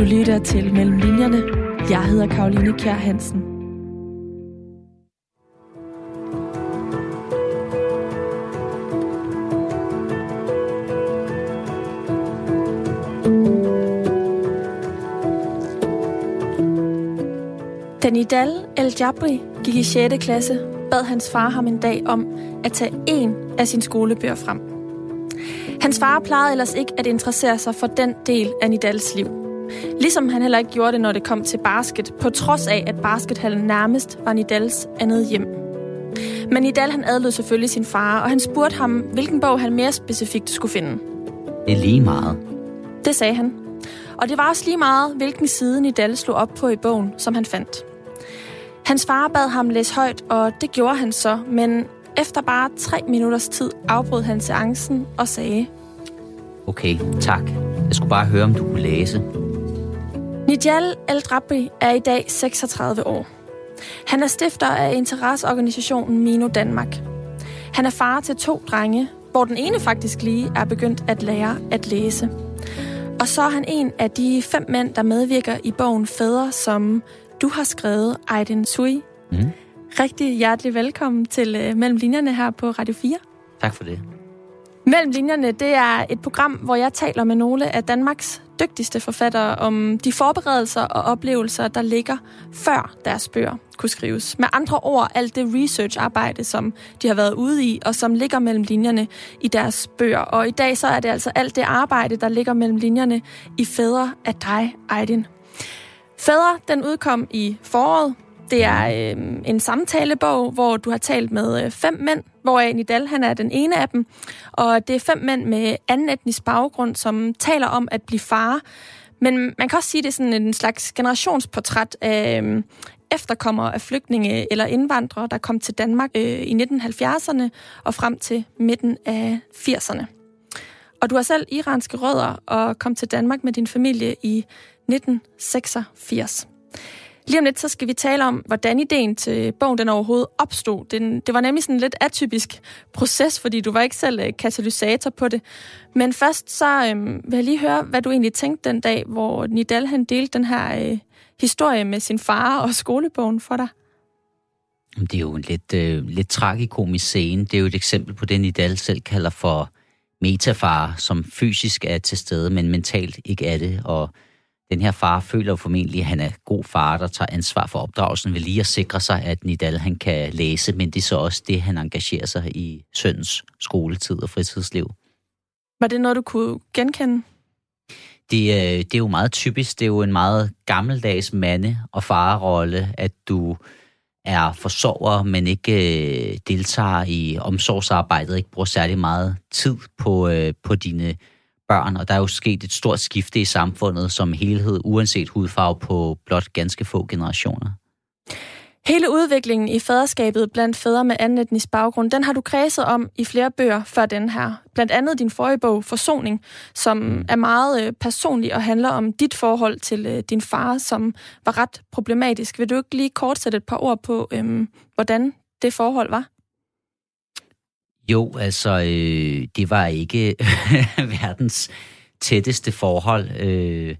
Du lytter til Mellem Linjerne. Jeg hedder Karoline Kjær Hansen. Da Nidal El Jabri gik i 6. klasse, bad hans far ham en dag om at tage en af sin skolebøger frem. Hans far plejede ellers ikke at interessere sig for den del af Nidals liv. Ligesom han heller ikke gjorde det, når det kom til basket, på trods af, at baskethallen nærmest var Nidals andet hjem. Men Nidal han adlød selvfølgelig sin far, og han spurgte ham, hvilken bog han mere specifikt skulle finde. Det er lige meget. Det sagde han. Og det var også lige meget, hvilken side Nidal slog op på i bogen, som han fandt. Hans far bad ham læse højt, og det gjorde han så, men efter bare tre minutters tid afbrød han seancen og sagde, Okay, tak. Jeg skulle bare høre, om du kunne læse. Nijal El Drabi er i dag 36 år. Han er stifter af interesseorganisationen Mino Danmark. Han er far til to drenge, hvor den ene faktisk lige er begyndt at lære at læse. Og så er han en af de fem mænd, der medvirker i bogen Fædre, som du har skrevet, Aydin Sui. Mm. Rigtig hjertelig velkommen til uh, Mellem Linjerne her på Radio 4. Tak for det. Mellem Linjerne, det er et program, hvor jeg taler med nogle af Danmarks dygtigste forfattere om de forberedelser og oplevelser, der ligger før deres bøger kunne skrives. Med andre ord, alt det research-arbejde, som de har været ude i, og som ligger mellem linjerne i deres bøger. Og i dag så er det altså alt det arbejde, der ligger mellem linjerne i Fædre af dig, Aydin. Fædre, den udkom i foråret. Det er øh, en samtalebog, hvor du har talt med øh, fem mænd, hvoraf Nidal han er den ene af dem. Og det er fem mænd med anden etnisk baggrund, som taler om at blive far. Men man kan også sige, at det er sådan en slags generationsportræt af øh, efterkommere af flygtninge eller indvandrere, der kom til Danmark øh, i 1970'erne og frem til midten af 80'erne. Og du har selv iranske rødder og kom til Danmark med din familie i 1986. Lige om lidt, så skal vi tale om, hvordan ideen til bogen den overhovedet opstod. Den, det var nemlig sådan en lidt atypisk proces, fordi du var ikke selv øh, katalysator på det. Men først så øhm, vil jeg lige høre, hvad du egentlig tænkte den dag, hvor Nidal han delte den her øh, historie med sin far og skolebogen for dig. Det er jo en lidt, øh, lidt tragikomisk scene. Det er jo et eksempel på det, Nidal selv kalder for metafar, som fysisk er til stede, men mentalt ikke er det. Og den her far føler jo formentlig, at han er god far, der tager ansvar for opdragelsen ved lige at sikre sig, at Nidal han kan læse, men det er så også det, han engagerer sig i søns skoletid og fritidsliv. Var det noget, du kunne genkende? Det, øh, det er jo meget typisk. Det er jo en meget gammeldags mande- og farrolle, at du er forsorger, men ikke øh, deltager i omsorgsarbejdet, ikke bruger særlig meget tid på, øh, på dine børn, og der er jo sket et stort skifte i samfundet som helhed, uanset hudfarve på blot ganske få generationer. Hele udviklingen i faderskabet blandt fædre med anden etnisk baggrund, den har du kredset om i flere bøger før den her. Blandt andet din forrige bog, Forsoning, som mm. er meget øh, personlig og handler om dit forhold til øh, din far, som var ret problematisk. Vil du ikke lige kort sætte et par ord på, øhm, hvordan det forhold var? Jo, altså, øh, det var ikke verdens tætteste forhold. Øh,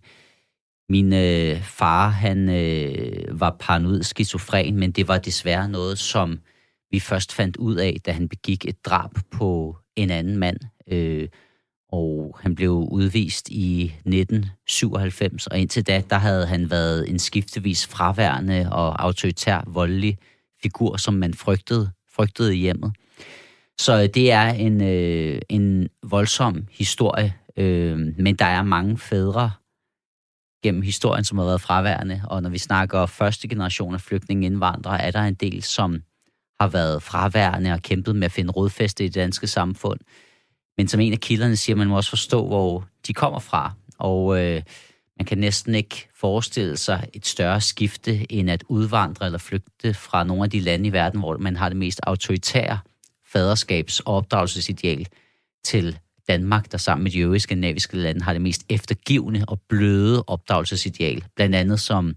min øh, far, han øh, var paranoid skizofren, men det var desværre noget, som vi først fandt ud af, da han begik et drab på en anden mand. Øh, og han blev udvist i 1997, og indtil da, der havde han været en skiftevis fraværende og autoritær voldelig figur, som man frygtede, frygtede i hjemmet. Så øh, det er en, øh, en voldsom historie, øh, men der er mange fædre gennem historien, som har været fraværende, og når vi snakker første generation af flygtninge indvandrere, er der en del, som har været fraværende og kæmpet med at finde rodfæste i det danske samfund. Men som en af kilderne siger, man må også forstå, hvor de kommer fra. Og øh, man kan næsten ikke forestille sig et større skifte, end at udvandre eller flygte fra nogle af de lande i verden, hvor man har det mest autoritære faderskabs- og opdragelsesideal til Danmark, der sammen med de øvrige skandinaviske lande har det mest eftergivende og bløde opdragelsesideal. Blandt andet som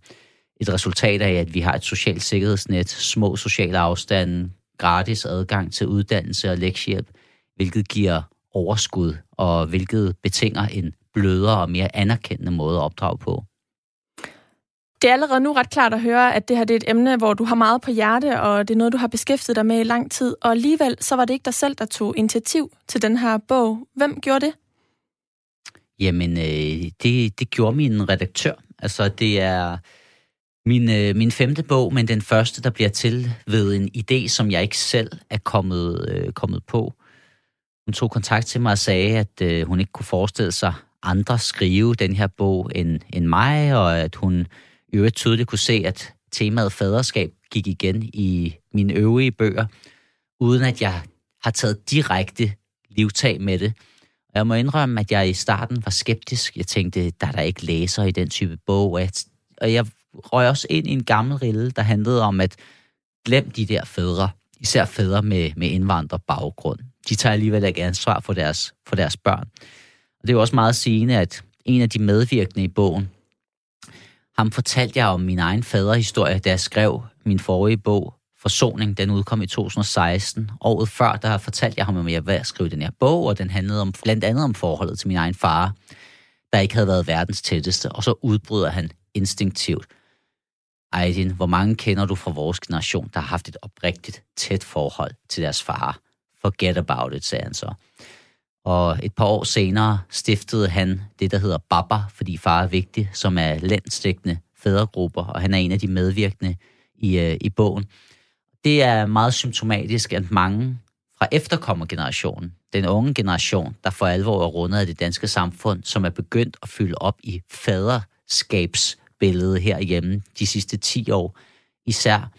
et resultat af, at vi har et socialt sikkerhedsnet, små sociale afstande, gratis adgang til uddannelse og lektiehjælp, hvilket giver overskud, og hvilket betinger en blødere og mere anerkendende måde at opdrage på. Det er allerede nu ret klart at høre, at det her det er et emne, hvor du har meget på hjerte, og det er noget, du har beskæftiget dig med i lang tid. Og alligevel, så var det ikke dig selv, der tog initiativ til den her bog. Hvem gjorde det? Jamen, øh, det, det gjorde min redaktør. Altså, det er min, øh, min femte bog, men den første, der bliver til ved en idé, som jeg ikke selv er kommet, øh, kommet på. Hun tog kontakt til mig og sagde, at øh, hun ikke kunne forestille sig andre skrive den her bog end, end mig, og at hun i øvrigt tydeligt kunne se, at temaet faderskab gik igen i mine øvrige bøger, uden at jeg har taget direkte livtag med det. Og jeg må indrømme, at jeg i starten var skeptisk. Jeg tænkte, der er der ikke læser i den type bog. Og jeg, og jeg røg også ind i en gammel rille, der handlede om, at glem de der fædre, især fædre med, med indvandrerbaggrund. De tager alligevel ikke ansvar for deres, for deres børn. Og det er jo også meget sigende, at en af de medvirkende i bogen, ham fortalte jeg om min egen faderhistorie, da jeg skrev min forrige bog, Forsoning. Den udkom i 2016. Året før, der fortalte jeg ham, at jeg var at skrive den her bog, og den handlede om, blandt andet om forholdet til min egen far, der ikke havde været verdens tætteste. Og så udbryder han instinktivt. Aydin, hvor mange kender du fra vores generation, der har haft et oprigtigt tæt forhold til deres far? Forget about it, sagde han så. Og et par år senere stiftede han det, der hedder Baba, fordi far er vigtig, som er landstækkende fædregrupper, og han er en af de medvirkende i, øh, i bogen. Det er meget symptomatisk, at mange fra efterkommergenerationen, den unge generation, der for alvor er rundet af det danske samfund, som er begyndt at fylde op i faderskabsbilledet herhjemme de sidste 10 år, især,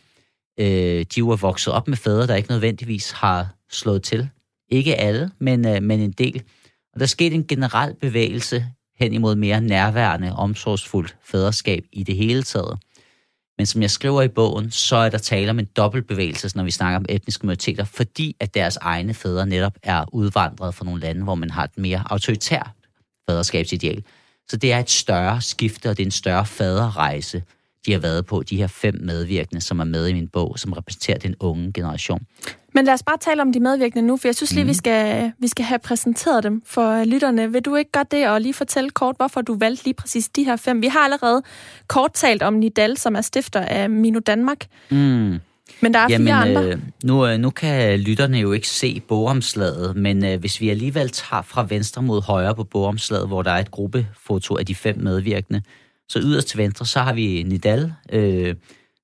øh, de var vokset op med fædre, der ikke nødvendigvis har slået til ikke alle, men, øh, men en del. Og der skete en generel bevægelse hen imod mere nærværende, omsorgsfuldt faderskab i det hele taget. Men som jeg skriver i bogen, så er der tale om en dobbeltbevægelse, når vi snakker om etniske minoriteter, fordi at deres egne fædre netop er udvandret fra nogle lande, hvor man har et mere autoritært faderskabsideal. Så det er et større skifte, og det er en større faderrejse, de har været på, de her fem medvirkende, som er med i min bog, som repræsenterer den unge generation. Men lad os bare tale om de medvirkende nu, for jeg synes lige, mm. vi, mhm. skal, vi skal have præsenteret dem for lytterne. Vil du ikke gøre det og lige fortælle kort, hvorfor du valgte lige præcis de her fem? Vi har allerede kort talt om Nidal, som er stifter af Mino Danmark. Mm. Men der er Jamen, fire andre. Øh, nu, øh, nu kan lytterne jo ikke se bogomslaget, men øh, hvis vi alligevel tager fra venstre mod højre på bogomslaget, hvor der er et gruppefoto af de fem medvirkende, så yderst til venstre, så har vi Nidal, øh,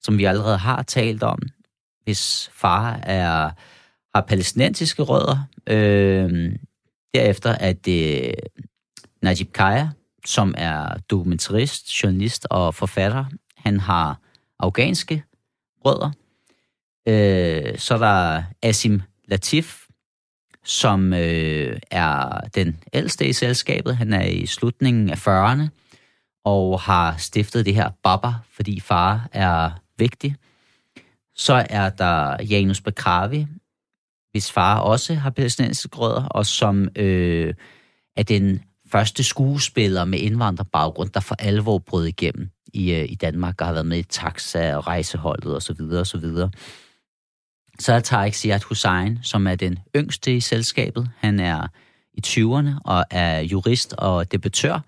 som vi allerede har talt om, hvis far er, har palæstinensiske rødder. Øh, derefter er det Najib Kaya, som er dokumentarist, journalist og forfatter. Han har afghanske rødder. Øh, så er der Asim Latif, som øh, er den ældste i selskabet. Han er i slutningen af 40'erne og har stiftet det her Baba, fordi far er vigtig. Så er der Janus Bakravi, hvis far også har palæstinensiske rødder, og som øh, er den første skuespiller med indvandrerbaggrund, der for alvor brød igennem i, øh, i Danmark, og har været med i taxa og rejseholdet osv. Så, så, videre. så er Tarek Siad Hussein, som er den yngste i selskabet. Han er i 20'erne og er jurist og debattør,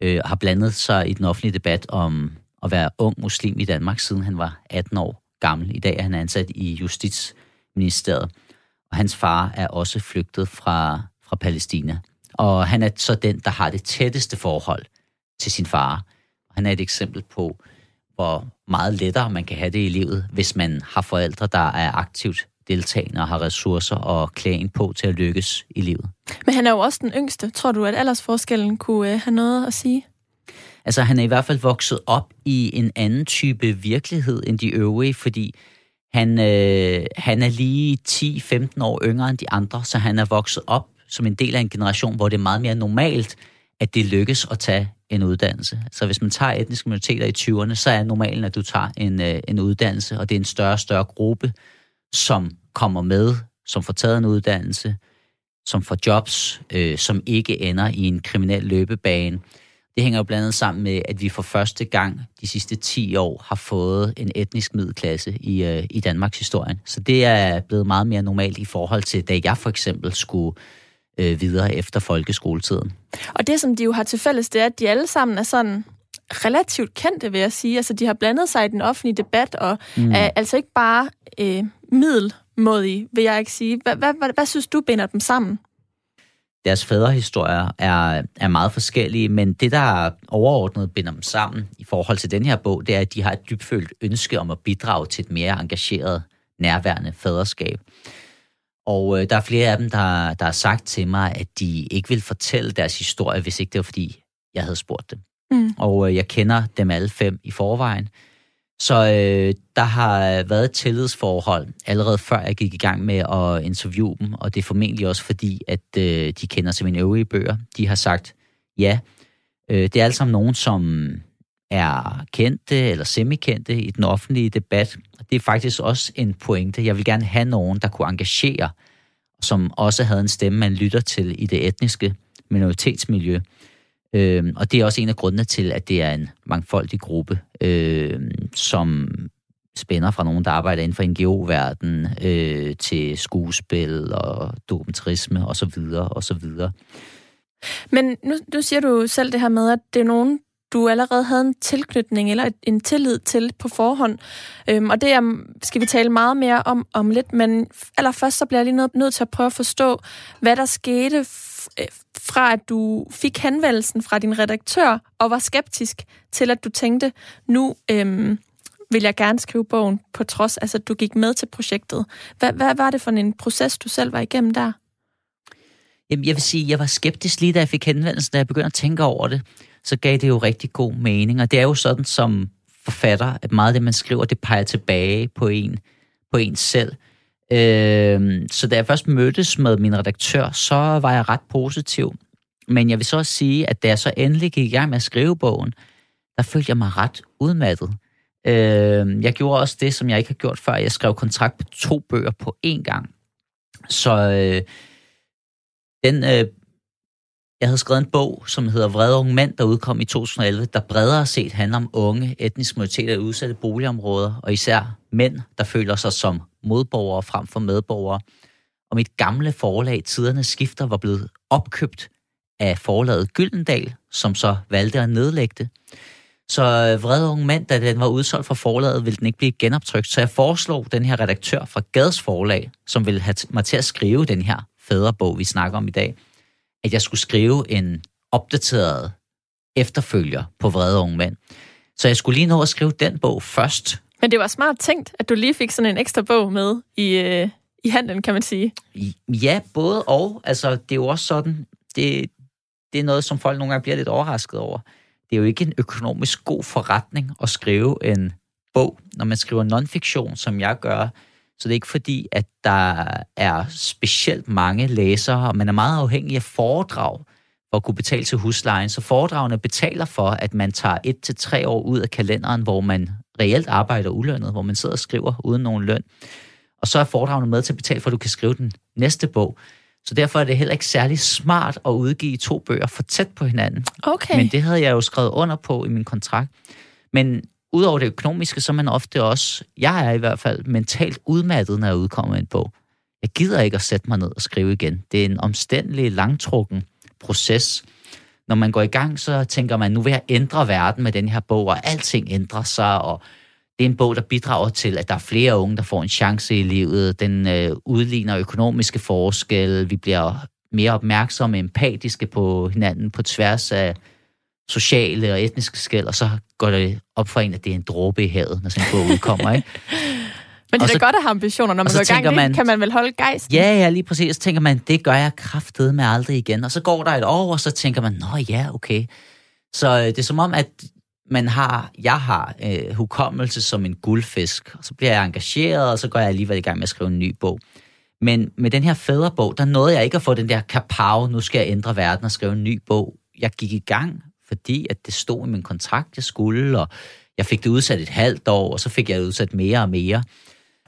øh, har blandet sig i den offentlige debat om at være ung muslim i Danmark, siden han var 18 år gammel. I dag er han ansat i Justitsministeriet, og hans far er også flygtet fra, fra Palæstina. Og han er så den, der har det tætteste forhold til sin far. Han er et eksempel på, hvor meget lettere man kan have det i livet, hvis man har forældre, der er aktivt deltagende og har ressourcer og klæden på til at lykkes i livet. Men han er jo også den yngste. Tror du, at aldersforskellen kunne øh, have noget at sige? Altså, han er i hvert fald vokset op i en anden type virkelighed end de øvrige, fordi han, øh, han er lige 10-15 år yngre end de andre, så han er vokset op som en del af en generation, hvor det er meget mere normalt, at det lykkes at tage en uddannelse. Så hvis man tager etniske minoriteter i 20'erne, så er normalen, at du tager en, øh, en uddannelse, og det er en større og større gruppe, som kommer med, som får taget en uddannelse, som får jobs, øh, som ikke ender i en kriminel løbebane. Det hænger jo blandt andet sammen med, at vi for første gang de sidste 10 år har fået en etnisk middelklasse i, øh, i Danmarks historie. Så det er blevet meget mere normalt i forhold til, da jeg for eksempel skulle øh, videre efter folkeskoletiden. Og det, som de jo har til fælles, det er, at de alle sammen er sådan relativt kendte, vil jeg sige. Altså, de har blandet sig i den offentlige debat, og mm. er altså ikke bare øh, middelmodige, vil jeg ikke sige. Hvad, hvad, hvad, hvad synes du binder dem sammen? Deres fædrehistorier er, er meget forskellige, men det, der overordnet binder dem sammen i forhold til den her bog, det er, at de har et dybfølt ønske om at bidrage til et mere engageret, nærværende faderskab. Og øh, der er flere af dem, der, der har sagt til mig, at de ikke vil fortælle deres historie, hvis ikke det var, fordi jeg havde spurgt dem. Mm. Og øh, jeg kender dem alle fem i forvejen. Så øh, der har været et tillidsforhold allerede før jeg gik i gang med at interviewe dem, og det er formentlig også fordi, at øh, de kender til mine øvrige bøger. De har sagt, ja, øh, det er altså sammen nogen, som er kendte eller semikendte i den offentlige debat. Det er faktisk også en pointe. Jeg vil gerne have nogen, der kunne engagere, som også havde en stemme, man lytter til i det etniske minoritetsmiljø. Øh, og det er også en af grundene til, at det er en mangfoldig gruppe, øh, som spænder fra nogen, der arbejder inden for NGO-verden, øh, til skuespil og dokumentarisme osv. videre. Men nu, nu siger du selv det her med, at det er nogen, du allerede havde en tilknytning eller en tillid til på forhånd. Øhm, og det er, skal vi tale meget mere om om lidt, men allerførst så bliver jeg lige nødt, nødt til at prøve at forstå, hvad der skete Øh, fra at du fik henvendelsen fra din redaktør og var skeptisk til at du tænkte, nu øhm, vil jeg gerne skrive bogen på trods, altså du gik med til projektet. Hvad, hvad var det for en proces, du selv var igennem der? Jamen, jeg vil sige, jeg var skeptisk lige da jeg fik henvendelsen, da jeg begyndte at tænke over det så gav det jo rigtig god mening. Og det er jo sådan som forfatter, at meget af det, man skriver, det peger tilbage på en, på en selv. Øh, så da jeg først mødtes med min redaktør, så var jeg ret positiv. Men jeg vil så også sige, at da jeg så endelig gik i gang med at skrive bogen, der følte jeg mig ret udmattet. Øh, jeg gjorde også det, som jeg ikke har gjort før. Jeg skrev kontrakt på to bøger på én gang. Så øh, den øh, jeg havde skrevet en bog, som hedder Vrede unge mænd, der udkom i 2011, der bredere set handler om unge etniske minoriteter i udsatte boligområder, og især mænd, der føler sig som modborgere frem for medborgere. Og mit gamle forlag, Tiderne Skifter, var blevet opkøbt af forlaget Gyldendal, som så valgte at nedlægge det. Så øh, Vrede unge mænd, da den var udsolgt fra forlaget, ville den ikke blive genoptrykt. Så jeg foreslog den her redaktør fra Gads forlag, som ville have mig til at skrive den her fædrebog, vi snakker om i dag, at jeg skulle skrive en opdateret efterfølger på Vrede Unge Mænd. Så jeg skulle lige nå at skrive den bog først. Men det var smart tænkt, at du lige fik sådan en ekstra bog med i, øh, i handlen, kan man sige. Ja, både og. Altså, det er jo også sådan, det, det er noget, som folk nogle gange bliver lidt overrasket over. Det er jo ikke en økonomisk god forretning at skrive en bog, når man skriver non-fiktion, som jeg gør så det er ikke fordi, at der er specielt mange læsere, og man er meget afhængig af foredrag for at kunne betale til huslejen. Så foredragene betaler for, at man tager et til tre år ud af kalenderen, hvor man reelt arbejder ulønnet, hvor man sidder og skriver uden nogen løn. Og så er foredragene med til at betale for, at du kan skrive den næste bog. Så derfor er det heller ikke særlig smart at udgive to bøger for tæt på hinanden. Okay. Men det havde jeg jo skrevet under på i min kontrakt. Men udover det økonomiske, så er man ofte også, jeg er i hvert fald mentalt udmattet, når jeg udkommer en bog. Jeg gider ikke at sætte mig ned og skrive igen. Det er en omstændelig, langtrukken proces. Når man går i gang, så tænker man, nu vil jeg ændre verden med den her bog, og alting ændrer sig, og det er en bog, der bidrager til, at der er flere unge, der får en chance i livet. Den øh, udligner økonomiske forskelle. Vi bliver mere opmærksomme, empatiske på hinanden på tværs af sociale og etniske skæld, og så går det op for en, at det er en dråbe i havet, når sådan en bog udkommer, ikke? Men det er da godt at have ambitioner, når man går i gang man, kan man vel holde gejst? Ja, ja, lige præcis. Så tænker man, det gør jeg kraftet med aldrig igen. Og så går der et år, og så tænker man, nå ja, okay. Så øh, det er som om, at man har, jeg har øh, hukommelse som en guldfisk, og så bliver jeg engageret, og så går jeg alligevel i gang med at skrive en ny bog. Men med den her fædrebog, der nåede jeg ikke at få den der kapav, nu skal jeg ændre verden og skrive en ny bog. Jeg gik i gang fordi at det stod i min kontrakt, jeg skulle, og jeg fik det udsat et halvt år, og så fik jeg det udsat mere og mere.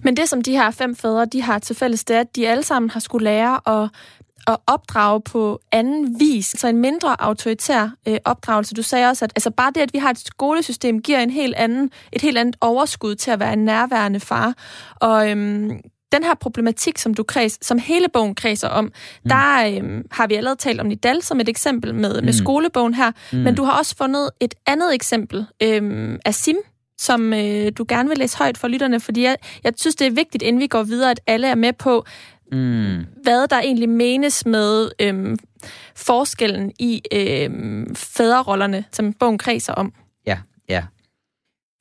Men det, som de her fem fædre, de har til fælles, det er, at de alle sammen har skulle lære at, at opdrage på anden vis. Så en mindre autoritær øh, opdragelse. Du sagde også, at altså bare det, at vi har et skolesystem, giver en helt anden, et helt andet overskud til at være en nærværende far. Og øhm, den her problematik, som du kreds, som hele bogen kredser om, mm. der øhm, har vi allerede talt om Nidal som et eksempel med, mm. med skolebogen her, mm. men du har også fundet et andet eksempel øhm, af Sim, som øh, du gerne vil læse højt for lytterne, fordi jeg, jeg synes, det er vigtigt, inden vi går videre, at alle er med på, mm. hvad der egentlig menes med øhm, forskellen i øhm, fædrerollerne, som bogen kredser om. Ja, ja.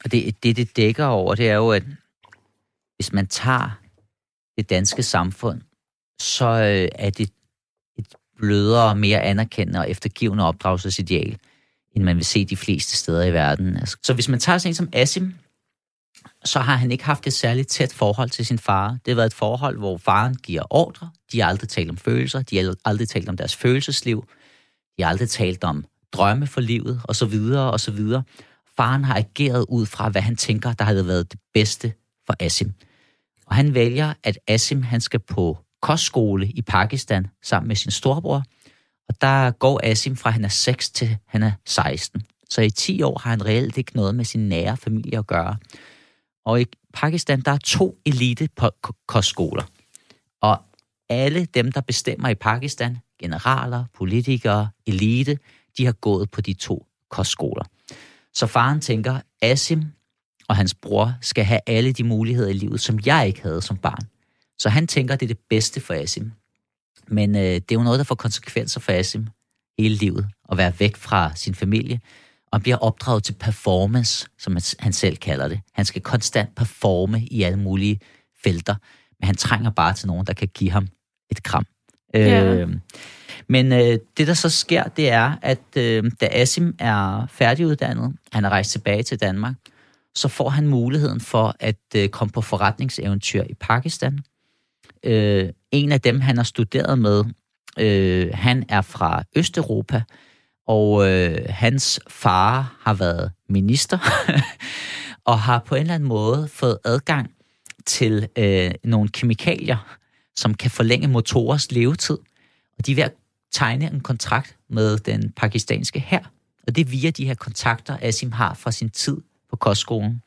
Og det, det, det dækker over, det er jo, at hvis man tager det danske samfund, så øh, er det et blødere, mere anerkendende og eftergivende opdragelsesideal, end man vil se de fleste steder i verden. Altså, så hvis man tager sådan en som Asim, så har han ikke haft et særligt tæt forhold til sin far. Det har været et forhold, hvor faren giver ordre. De har aldrig talt om følelser. De har aldrig talt om deres følelsesliv. De har aldrig talt om drømme for livet, og så videre, og så videre. Faren har ageret ud fra, hvad han tænker, der havde været det bedste for Asim. Og han vælger, at Asim han skal på kostskole i Pakistan sammen med sin storbror. Og der går Asim fra han er 6 til han er 16. Så i 10 år har han reelt ikke noget med sin nære familie at gøre. Og i Pakistan, der er to elite kostskoler. Og alle dem, der bestemmer i Pakistan, generaler, politikere, elite, de har gået på de to kostskoler. Så faren tænker, Asim, og hans bror skal have alle de muligheder i livet, som jeg ikke havde som barn. Så han tænker, det er det bedste for Asim. Men øh, det er jo noget, der får konsekvenser for Asim hele livet, at være væk fra sin familie, og han bliver opdraget til performance, som han selv kalder det. Han skal konstant performe i alle mulige felter, men han trænger bare til nogen, der kan give ham et kram. Ja. Øh, men øh, det, der så sker, det er, at øh, da Asim er færdiguddannet, han er rejst tilbage til Danmark, så får han muligheden for at øh, komme på forretningseventyr i Pakistan. Øh, en af dem, han har studeret med, øh, han er fra Østeuropa, og øh, hans far har været minister, og har på en eller anden måde fået adgang til øh, nogle kemikalier, som kan forlænge motorers levetid. Og de er ved at tegne en kontrakt med den pakistanske her. Og det er via de her kontakter, Asim har fra sin tid på kostskolen.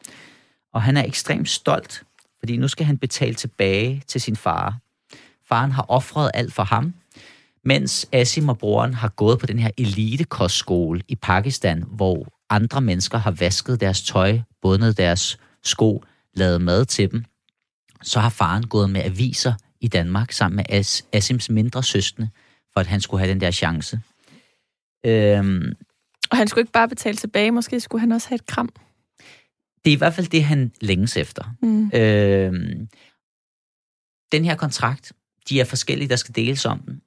Og han er ekstremt stolt, fordi nu skal han betale tilbage til sin far. Faren har offret alt for ham, mens Asim og broren har gået på den her elite-kostskole i Pakistan, hvor andre mennesker har vasket deres tøj, bundet deres sko, lavet mad til dem. Så har faren gået med aviser i Danmark sammen med As- Asims mindre søskende, for at han skulle have den der chance. Øhm, og han skulle ikke bare betale tilbage, måske skulle han også have et kram det er i hvert fald det, han længes efter. Mm. Øh, den her kontrakt, de er forskellige, der skal deles om den.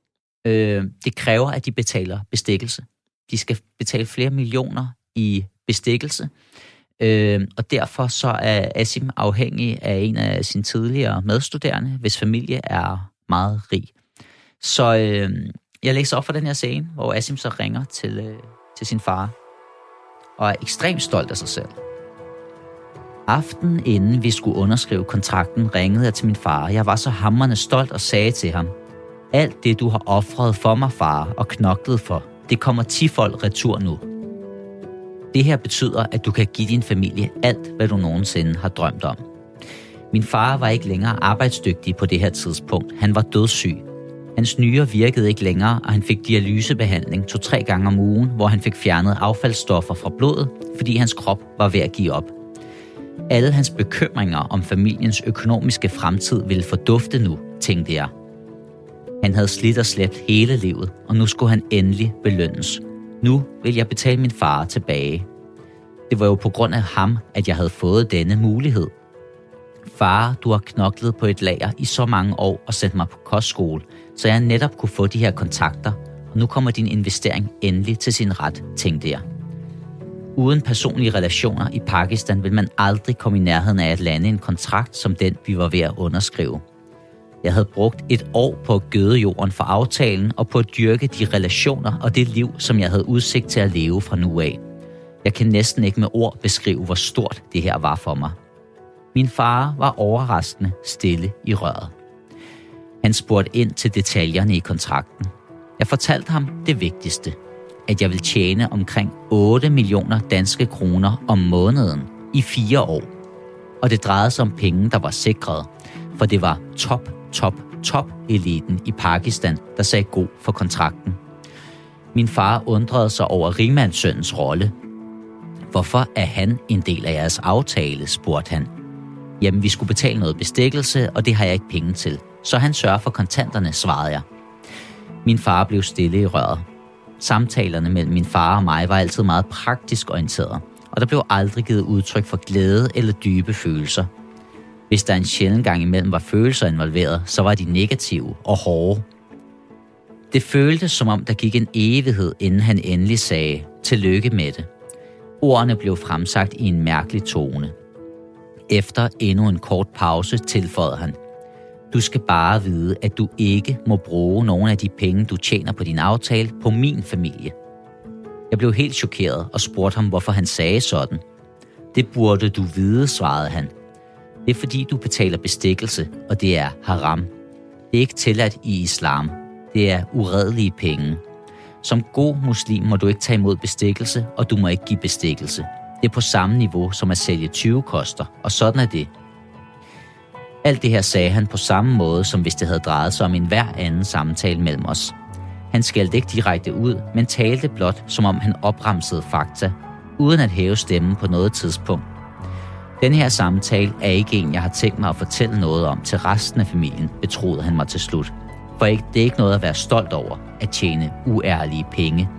Øh, det kræver, at de betaler bestikkelse. De skal betale flere millioner i bestikkelse. Øh, og derfor så er Asim afhængig af en af sine tidligere medstuderende, hvis familie er meget rig. Så øh, jeg læser op for den her scene, hvor Asim så ringer til, øh, til sin far, og er ekstremt stolt af sig selv. Aften inden vi skulle underskrive kontrakten, ringede jeg til min far. Jeg var så hammerne stolt og sagde til ham, alt det du har offret for mig, far, og knoklet for, det kommer tifold retur nu. Det her betyder, at du kan give din familie alt, hvad du nogensinde har drømt om. Min far var ikke længere arbejdsdygtig på det her tidspunkt. Han var dødssyg. Hans nyre virkede ikke længere, og han fik dialysebehandling to-tre gange om ugen, hvor han fik fjernet affaldsstoffer fra blodet, fordi hans krop var ved at give op – alle hans bekymringer om familiens økonomiske fremtid ville fordufte nu, tænkte jeg. Han havde slidt og slæbt hele livet, og nu skulle han endelig belønnes. Nu vil jeg betale min far tilbage. Det var jo på grund af ham, at jeg havde fået denne mulighed. Far, du har knoklet på et lager i så mange år og sendt mig på kostskole, så jeg netop kunne få de her kontakter, og nu kommer din investering endelig til sin ret, tænkte jeg. Uden personlige relationer i Pakistan vil man aldrig komme i nærheden af at lande en kontrakt som den, vi var ved at underskrive. Jeg havde brugt et år på at gøde jorden for aftalen og på at dyrke de relationer og det liv, som jeg havde udsigt til at leve fra nu af. Jeg kan næsten ikke med ord beskrive, hvor stort det her var for mig. Min far var overraskende stille i røret. Han spurgte ind til detaljerne i kontrakten. Jeg fortalte ham det vigtigste – at jeg vil tjene omkring 8 millioner danske kroner om måneden i fire år. Og det drejede sig om penge, der var sikret. For det var top, top, top eliten i Pakistan, der sagde god for kontrakten. Min far undrede sig over rimandssøndens rolle. Hvorfor er han en del af jeres aftale, spurgte han. Jamen, vi skulle betale noget bestikkelse, og det har jeg ikke penge til. Så han sørger for kontanterne, svarede jeg. Min far blev stille i røret. Samtalerne mellem min far og mig var altid meget praktisk orienteret, og der blev aldrig givet udtryk for glæde eller dybe følelser. Hvis der en sjældent gang imellem var følelser involveret, så var de negative og hårde. Det føltes som om, der gik en evighed, inden han endelig sagde, tillykke med det. Ordene blev fremsagt i en mærkelig tone. Efter endnu en kort pause tilføjede han, du skal bare vide, at du ikke må bruge nogen af de penge, du tjener på din aftale, på min familie. Jeg blev helt chokeret og spurgte ham, hvorfor han sagde sådan. Det burde du vide, svarede han. Det er fordi, du betaler bestikkelse, og det er haram. Det er ikke tilladt i islam. Det er uredelige penge. Som god muslim må du ikke tage imod bestikkelse, og du må ikke give bestikkelse. Det er på samme niveau som at sælge 20 koster, og sådan er det. Alt det her sagde han på samme måde, som hvis det havde drejet sig om en hver anden samtale mellem os. Han skældte ikke direkte ud, men talte blot, som om han opremsede fakta, uden at hæve stemmen på noget tidspunkt. Den her samtale er ikke en, jeg har tænkt mig at fortælle noget om til resten af familien, betroede han mig til slut. For ikke, det er ikke noget at være stolt over, at tjene uærlige penge,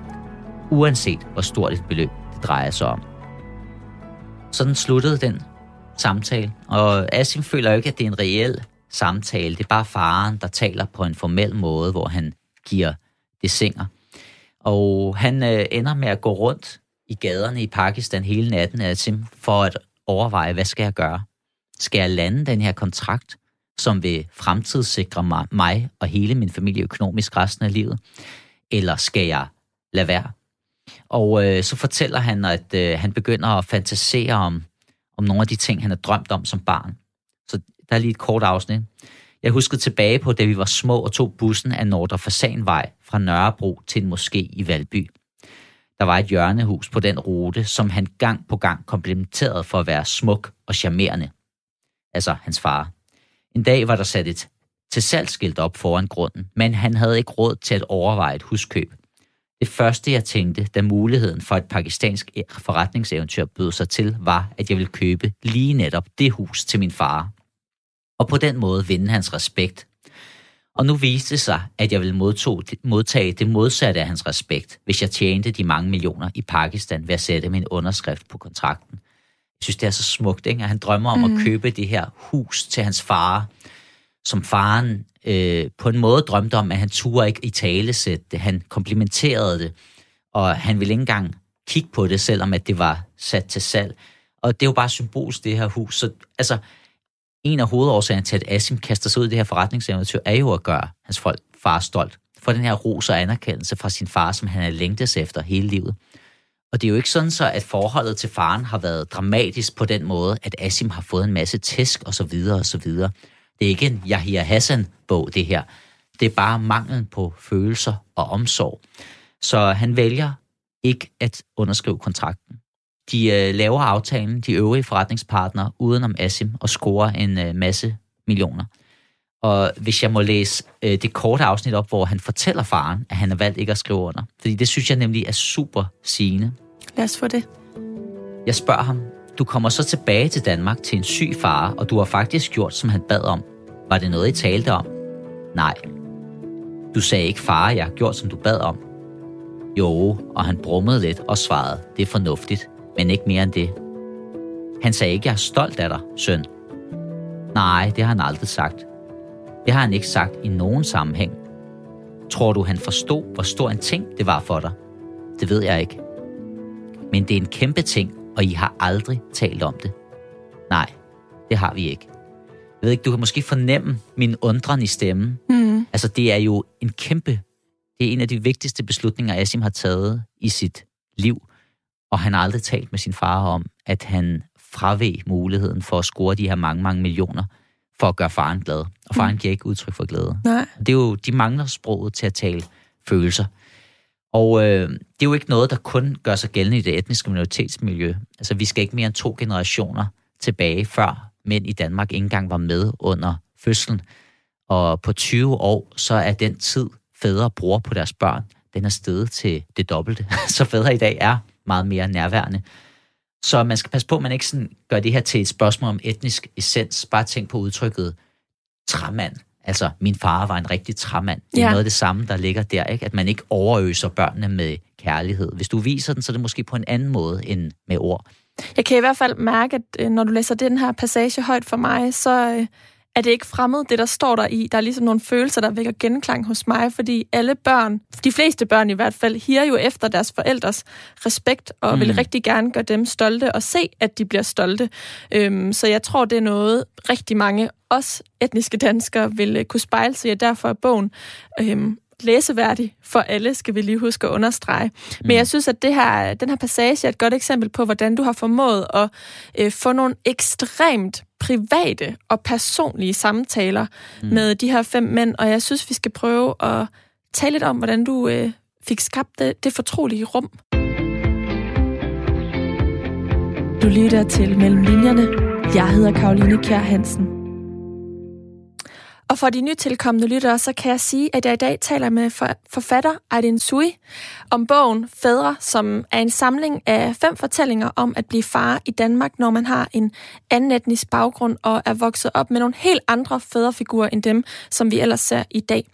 uanset hvor stort et beløb det drejer sig om. Sådan sluttede den samtale, og Asim føler jo ikke, at det er en reel samtale. Det er bare faren, der taler på en formel måde, hvor han giver det singer. Og han øh, ender med at gå rundt i gaderne i Pakistan hele natten, Asim, for at overveje, hvad skal jeg gøre? Skal jeg lande den her kontrakt, som vil fremtidssikre mig, mig og hele min familie økonomisk resten af livet? Eller skal jeg lade være? Og øh, så fortæller han, at øh, han begynder at fantasere om, om nogle af de ting, han har drømt om som barn. Så der er lige et kort afsnit. Jeg husker tilbage på, da vi var små og tog bussen af Nordre Fasanvej fra Nørrebro til en moské i Valby. Der var et hjørnehus på den rute, som han gang på gang komplementerede for at være smuk og charmerende. Altså hans far. En dag var der sat et til salgsskilt op foran grunden, men han havde ikke råd til at overveje et huskøb. Det første, jeg tænkte, da muligheden for et pakistansk forretningseventyr bød sig til, var, at jeg ville købe lige netop det hus til min far. Og på den måde vinde hans respekt. Og nu viste det sig, at jeg ville modtage det modsatte af hans respekt, hvis jeg tjente de mange millioner i Pakistan ved at sætte min underskrift på kontrakten. Jeg synes, det er så smukt, ikke? at han drømmer om mm. at købe det her hus til hans far, som faren øh, på en måde drømte om, at han turde ikke i tale sætte det. Han komplimenterede det, og han ville ikke engang kigge på det, selvom at det var sat til salg. Og det er jo bare symbolsk, det her hus. Så altså, en af hovedårsagerne til, at Asim kaster sig ud i det her forretningseventyr, er jo at gøre hans folk far stolt. For den her ros og anerkendelse fra sin far, som han har længtes efter hele livet. Og det er jo ikke sådan så, at forholdet til faren har været dramatisk på den måde, at Asim har fået en masse tæsk og så det er ikke en Yahya Hassan-bog, det her. Det er bare manglen på følelser og omsorg. Så han vælger ikke at underskrive kontrakten. De øh, laver aftalen, de øvrige forretningspartnere, udenom Asim, og scorer en øh, masse millioner. Og hvis jeg må læse øh, det korte afsnit op, hvor han fortæller faren, at han har valgt ikke at skrive under. Fordi det synes jeg nemlig er super sigende. Lad os få det. Jeg spørger ham, du kommer så tilbage til Danmark til en syg far, og du har faktisk gjort, som han bad om. Var det noget, I talte om? Nej. Du sagde ikke, far, jeg har gjort, som du bad om. Jo, og han brummede lidt og svarede, det er fornuftigt, men ikke mere end det. Han sagde ikke, jeg er stolt af dig, søn. Nej, det har han aldrig sagt. Det har han ikke sagt i nogen sammenhæng. Tror du, han forstod, hvor stor en ting det var for dig? Det ved jeg ikke. Men det er en kæmpe ting, og I har aldrig talt om det. Nej, det har vi ikke. Jeg ved ikke, du kan måske fornemme min undren i stemmen. Mm. Altså, det er jo en kæmpe... Det er en af de vigtigste beslutninger, Asim har taget i sit liv. Og han har aldrig talt med sin far om, at han fraveg muligheden for at score de her mange, mange millioner for at gøre faren glad. Og faren mm. giver ikke udtryk for glæde. Nej. Det er jo, de mangler sproget til at tale følelser. Og øh, det er jo ikke noget, der kun gør sig gældende i det etniske minoritetsmiljø. Altså, vi skal ikke mere end to generationer tilbage, før mænd i Danmark ikke engang var med under fødslen. Og på 20 år, så er den tid, fædre bruger på deres børn, den er steget til det dobbelte. Så fædre i dag er meget mere nærværende. Så man skal passe på, at man ikke sådan gør det her til et spørgsmål om etnisk essens. Bare tænk på udtrykket træmand. Altså, min far var en rigtig træmand. Det er ja. noget af det samme, der ligger der, ikke? At man ikke overøser børnene med kærlighed. Hvis du viser den, så er det måske på en anden måde end med ord. Jeg kan i hvert fald mærke, at øh, når du læser den her passage højt for mig, så øh, er det ikke fremmed, det der står der i. Der er ligesom nogle følelser, der vækker genklang hos mig, fordi alle børn, de fleste børn i hvert fald, higer jo efter deres forældres respekt, og mm. vil rigtig gerne gøre dem stolte, og se, at de bliver stolte. Øhm, så jeg tror, det er noget, rigtig mange, os etniske danskere, vil øh, kunne spejle sig i, derfor er bogen øhm, læseværdig for alle, skal vi lige huske at understrege. Men mm. jeg synes, at det her, den her passage er et godt eksempel på, hvordan du har formået at øh, få nogle ekstremt private og personlige samtaler mm. med de her fem mænd, og jeg synes, vi skal prøve at tale lidt om, hvordan du øh, fik skabt det, det fortrolige rum. Du lytter til Mellem Linjerne. Jeg hedder Karoline Kjær Hansen. Og for de nytilkommende lyttere, så kan jeg sige, at jeg i dag taler med forfatter Aydin Sui om bogen Fædre, som er en samling af fem fortællinger om at blive far i Danmark, når man har en anden etnisk baggrund og er vokset op med nogle helt andre fædrefigurer end dem, som vi ellers ser i dag.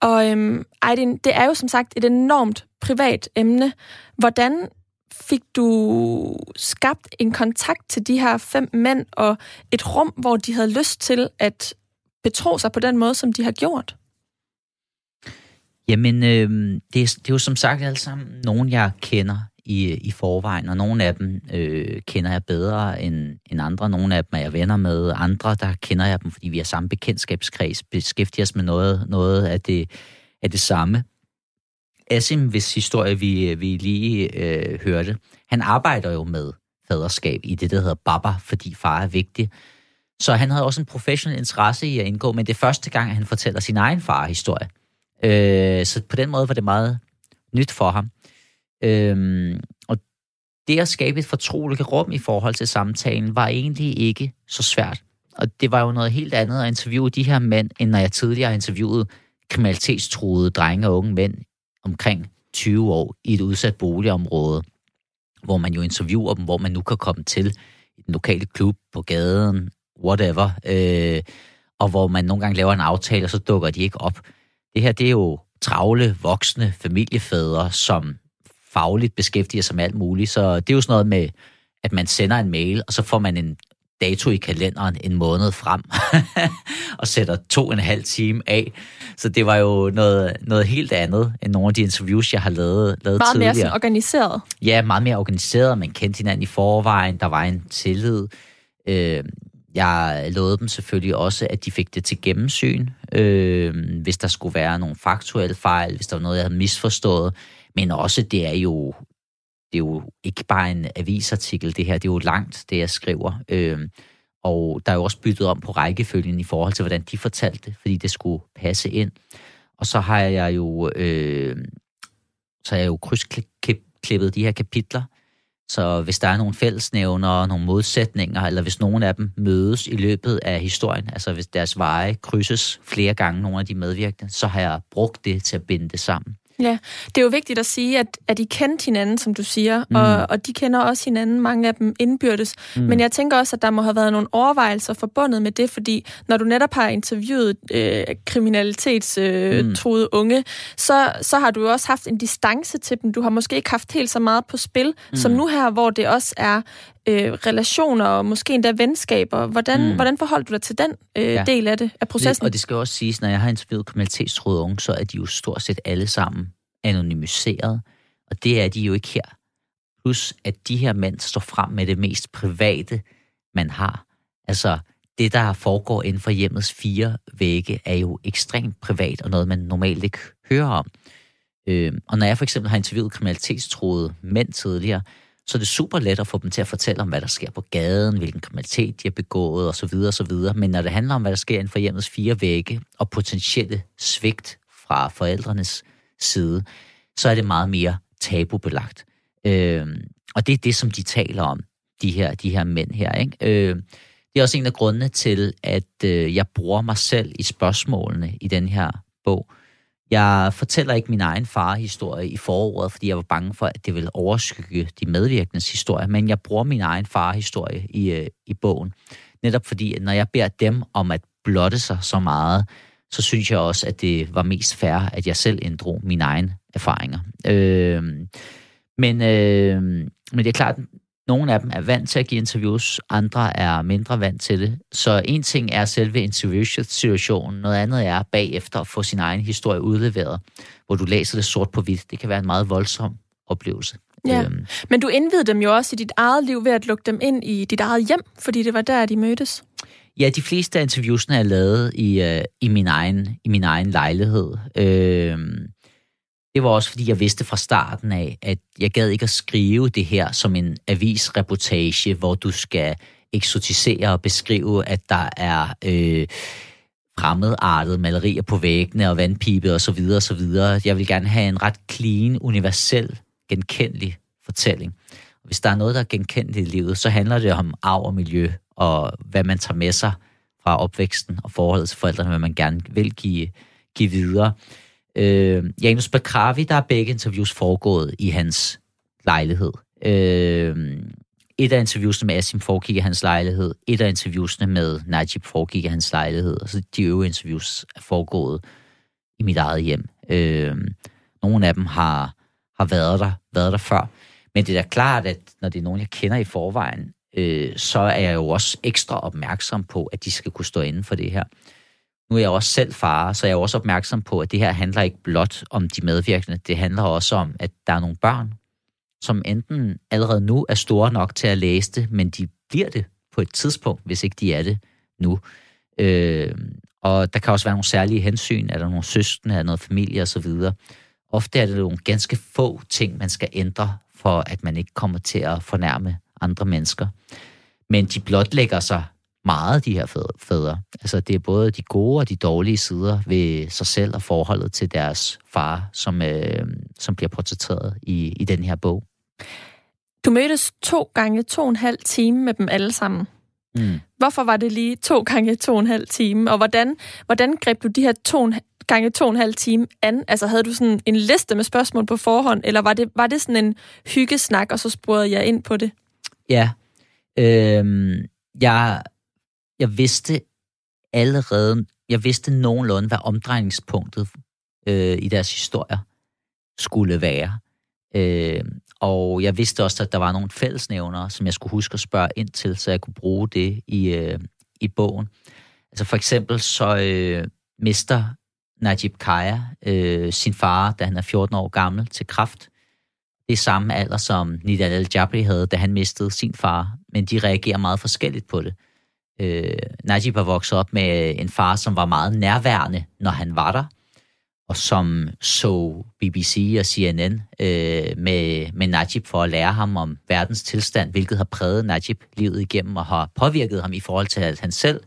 Og øhm, Aydin, det er jo som sagt et enormt privat emne. Hvordan fik du skabt en kontakt til de her fem mænd og et rum, hvor de havde lyst til at betro sig på den måde, som de har gjort? Jamen, øh, det, er, det er jo som sagt alle sammen nogen, jeg kender i, i forvejen, og nogle af dem øh, kender jeg bedre end, end andre. Nogle af dem er jeg venner med. Andre, der kender jeg dem, fordi vi har samme bekendtskabskreds, beskæftiger os med noget, noget af, det, af det samme. Asim, hvis historie vi, vi lige øh, hørte, han arbejder jo med faderskab i det, der hedder Baba, fordi far er vigtig. Så han havde også en professionel interesse i at indgå, men det er første gang, at han fortæller sin egen far-historie. Øh, så på den måde var det meget nyt for ham. Øh, og det at skabe et fortroligt rum i forhold til samtalen, var egentlig ikke så svært. Og det var jo noget helt andet at interviewe de her mænd, end når jeg tidligere interviewede kriminalitetstruede drenge og unge mænd omkring 20 år i et udsat boligområde, hvor man jo interviewer dem, hvor man nu kan komme til i den lokale klub på gaden, whatever, øh, og hvor man nogle gange laver en aftale, og så dukker de ikke op. Det her, det er jo travle, voksne familiefædre, som fagligt beskæftiger sig med alt muligt. Så det er jo sådan noget med, at man sender en mail, og så får man en dato i kalenderen en måned frem, og sætter to og en halv time af. Så det var jo noget, noget helt andet, end nogle af de interviews, jeg har lavet, lavet meget tidligere. Meget mere organiseret. Ja, meget mere organiseret. Man kendte hinanden i forvejen. Der var en tillid. Øh, jeg lovede dem selvfølgelig også, at de fik det til gennemsyn, øh, hvis der skulle være nogle faktuelle fejl, hvis der var noget, jeg havde misforstået. Men også, det er jo, det er jo ikke bare en avisartikel, det her, det er jo langt, det jeg skriver. Øh, og der er jo også byttet om på rækkefølgen i forhold til, hvordan de fortalte det, fordi det skulle passe ind. Og så har jeg jo, øh, så har jeg jo krydsklippet de her kapitler, så hvis der er nogle fællesnævner og nogle modsætninger, eller hvis nogen af dem mødes i løbet af historien, altså hvis deres veje krydses flere gange, nogle af de medvirkende, så har jeg brugt det til at binde det sammen. Ja, det er jo vigtigt at sige, at, at I kendte hinanden, som du siger, mm. og, og de kender også hinanden, mange af dem indbyrdes. Mm. Men jeg tænker også, at der må have været nogle overvejelser forbundet med det, fordi når du netop har interviewet øh, kriminalitetstruede øh, mm. unge, så, så har du jo også haft en distance til dem. Du har måske ikke haft helt så meget på spil, mm. som nu her, hvor det også er øh, relationer og måske endda venskaber. Hvordan, mm. hvordan forholder du dig til den øh, ja. del af det, af processen? Og det skal også siges, når jeg har interviewet kriminalitetstruede unge, så er de jo stort set alle sammen anonymiseret, og det er de jo ikke her. Plus, at de her mænd står frem med det mest private, man har. Altså, det, der foregår inden for hjemmets fire vægge, er jo ekstremt privat, og noget, man normalt ikke hører om. Øh, og når jeg for eksempel har interviewet kriminalitetstroede mænd tidligere, så det er super let at få dem til at fortælle om, hvad der sker på gaden, hvilken kriminalitet de har begået osv. osv. Men når det handler om, hvad der sker inden for hjemmets fire vægge, og potentielle svigt fra forældrenes side, så er det meget mere tabubelagt. Øh, og det er det, som de taler om, de her, de her mænd her. Ikke? Øh, Det er også en af grundene til, at øh, jeg bruger mig selv i spørgsmålene i den her bog. Jeg fortæller ikke min egen farhistorie i foråret, fordi jeg var bange for, at det ville overskygge de medvirkendes historie, men jeg bruger min egen farhistorie i, øh, i bogen. Netop fordi, at når jeg beder dem om at blotte sig så meget, så synes jeg også, at det var mest fair, at jeg selv inddrog mine egne erfaringer. Øh, men, øh, men det er klart, nogle af dem er vant til at give interviews, andre er mindre vant til det. Så en ting er selve interviewsituationen, noget andet er bagefter at få sin egen historie udleveret, hvor du læser det sort på hvidt. Det kan være en meget voldsom oplevelse. Ja. Øhm. Men du indvidede dem jo også i dit eget liv ved at lukke dem ind i dit eget hjem, fordi det var der, de mødtes. Ja, de fleste af interviewsene er lavet i, uh, i, min, egen, i min egen lejlighed. Øh, det var også, fordi jeg vidste fra starten af, at jeg gad ikke at skrive det her som en avisreportage, hvor du skal eksotisere og beskrive, at der er øh, fremmedartede malerier på væggene og vandpipe og så videre og så videre. Jeg vil gerne have en ret clean, universel, genkendelig fortælling. Hvis der er noget, der er genkendeligt i livet, så handler det om arv og miljø, og hvad man tager med sig fra opvæksten og forholdet til forældrene, hvad man gerne vil give, give videre. Øh, Janus Bakravi, der er begge interviews foregået i hans lejlighed. Øh, et af interviewsene med Asim foregik i hans lejlighed, et af interviewsene med Najib foregik i hans lejlighed, og så de øvrige interviews er foregået i mit eget hjem. Øh, nogle af dem har, har været der, været der før. Men det er da klart, at når det er nogen, jeg kender i forvejen, øh, så er jeg jo også ekstra opmærksom på, at de skal kunne stå inden for det her. Nu er jeg også selv far, så jeg er også opmærksom på, at det her handler ikke blot om de medvirkende. Det handler også om, at der er nogle børn, som enten allerede nu er store nok til at læse det, men de bliver det på et tidspunkt, hvis ikke de er det nu. Øh, og der kan også være nogle særlige hensyn, er der nogle søskende, er der noget familie osv. Ofte er det nogle ganske få ting, man skal ændre, for at man ikke kommer til at fornærme andre mennesker. Men de blotlægger sig meget, de her fædre. Altså, det er både de gode og de dårlige sider ved sig selv og forholdet til deres far, som, øh, som bliver portrætteret i, i den her bog. Du mødtes to gange to og en halv time med dem alle sammen. Mm. Hvorfor var det lige to gange to og en halv time? Og hvordan, hvordan greb du de her to gange to og en halv time an? Altså havde du sådan en liste med spørgsmål på forhånd, eller var det, var det sådan en hyggesnak, og så spurgte jeg ind på det? Ja. Øhm, jeg jeg vidste allerede, jeg vidste nogenlunde, hvad omdrejningspunktet øh, i deres historier skulle være. Øh, og jeg vidste også, at der var nogle fællesnævnere, som jeg skulle huske at spørge ind til, så jeg kunne bruge det i, øh, i bogen. Altså for eksempel så øh, mister Najib Kaya øh, sin far, da han er 14 år gammel, til kraft. Det er samme alder, som Nidal al-Jabri havde, da han mistede sin far, men de reagerer meget forskelligt på det. Øh, Najib var vokset op med øh, en far, som var meget nærværende, når han var der, og som så BBC og CNN øh, med, med Najib for at lære ham om verdens tilstand, hvilket har præget Najib livet igennem og har påvirket ham i forhold til, at han selv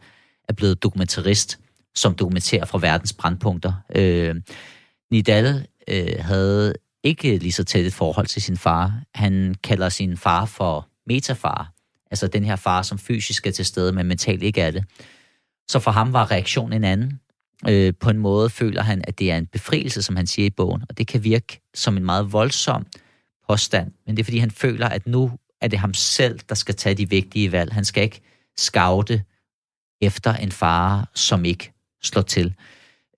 er blevet dokumentarist, som dokumenterer fra verdens brandpunkter. Øh, Nidal øh, havde ikke lige så tæt et forhold til sin far. Han kalder sin far for metafar, Altså den her far, som fysisk er til stede, men mentalt ikke er det. Så for ham var reaktionen en anden. Øh, på en måde føler han, at det er en befrielse, som han siger i bogen, og det kan virke som en meget voldsom påstand, men det er fordi, han føler, at nu er det ham selv, der skal tage de vigtige valg. Han skal ikke skavte efter en far, som ikke slår til.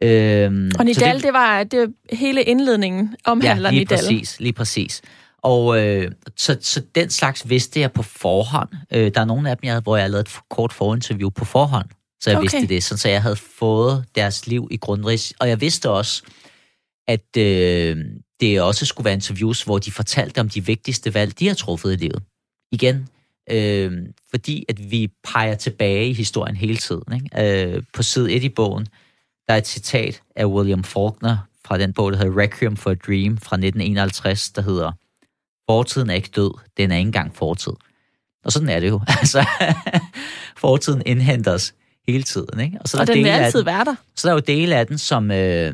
Øhm, og Nidal, det, det var det hele indledningen omhandler ja, lige Nidal. præcis, lige præcis. Og øh, så, så den slags vidste jeg på forhånd. Øh, der er nogle af dem, jeg, hvor jeg lavet et kort forinterview på forhånd, så jeg okay. vidste det, sådan, så jeg havde fået deres liv i grundrigs. Og jeg vidste også, at øh, det også skulle være interviews, hvor de fortalte om de vigtigste valg, de har truffet i livet. Igen, øh, fordi at vi peger tilbage i historien hele tiden. Ikke? Øh, på side 1 i bogen, der er et citat af William Faulkner fra den bog, der hedder Requiem for a Dream fra 1951, der hedder fortiden er ikke død, den er ikke engang fortid. Og sådan er det jo. Altså, fortiden indhenter os hele tiden. Ikke? Og, så er og den vil altid den, være der. Så der er jo dele af den, som, øh,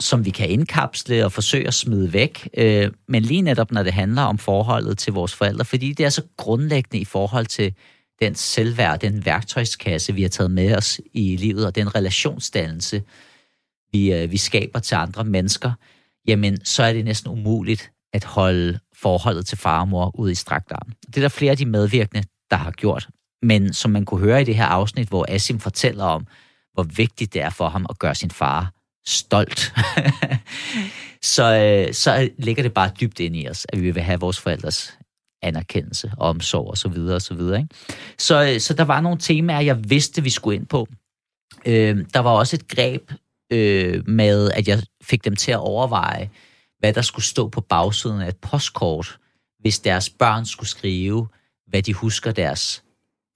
som vi kan indkapsle og forsøge at smide væk. Øh, men lige netop, når det handler om forholdet til vores forældre, fordi det er så grundlæggende i forhold til den selvværd, den værktøjskasse, vi har taget med os i livet, og den relationsdannelse, vi, øh, vi skaber til andre mennesker, jamen så er det næsten umuligt at holde forholdet til far og mor ud i strakt arm. Det er der flere af de medvirkende, der har gjort. Men som man kunne høre i det her afsnit, hvor Asim fortæller om, hvor vigtigt det er for ham at gøre sin far stolt, så, øh, så ligger det bare dybt ind i os, at vi vil have vores forældres anerkendelse, omsorg og så videre og så videre. Ikke? Så, øh, så der var nogle temaer, jeg vidste, vi skulle ind på. Øh, der var også et greb øh, med, at jeg fik dem til at overveje, hvad der skulle stå på bagsiden af et postkort, hvis deres børn skulle skrive, hvad de husker deres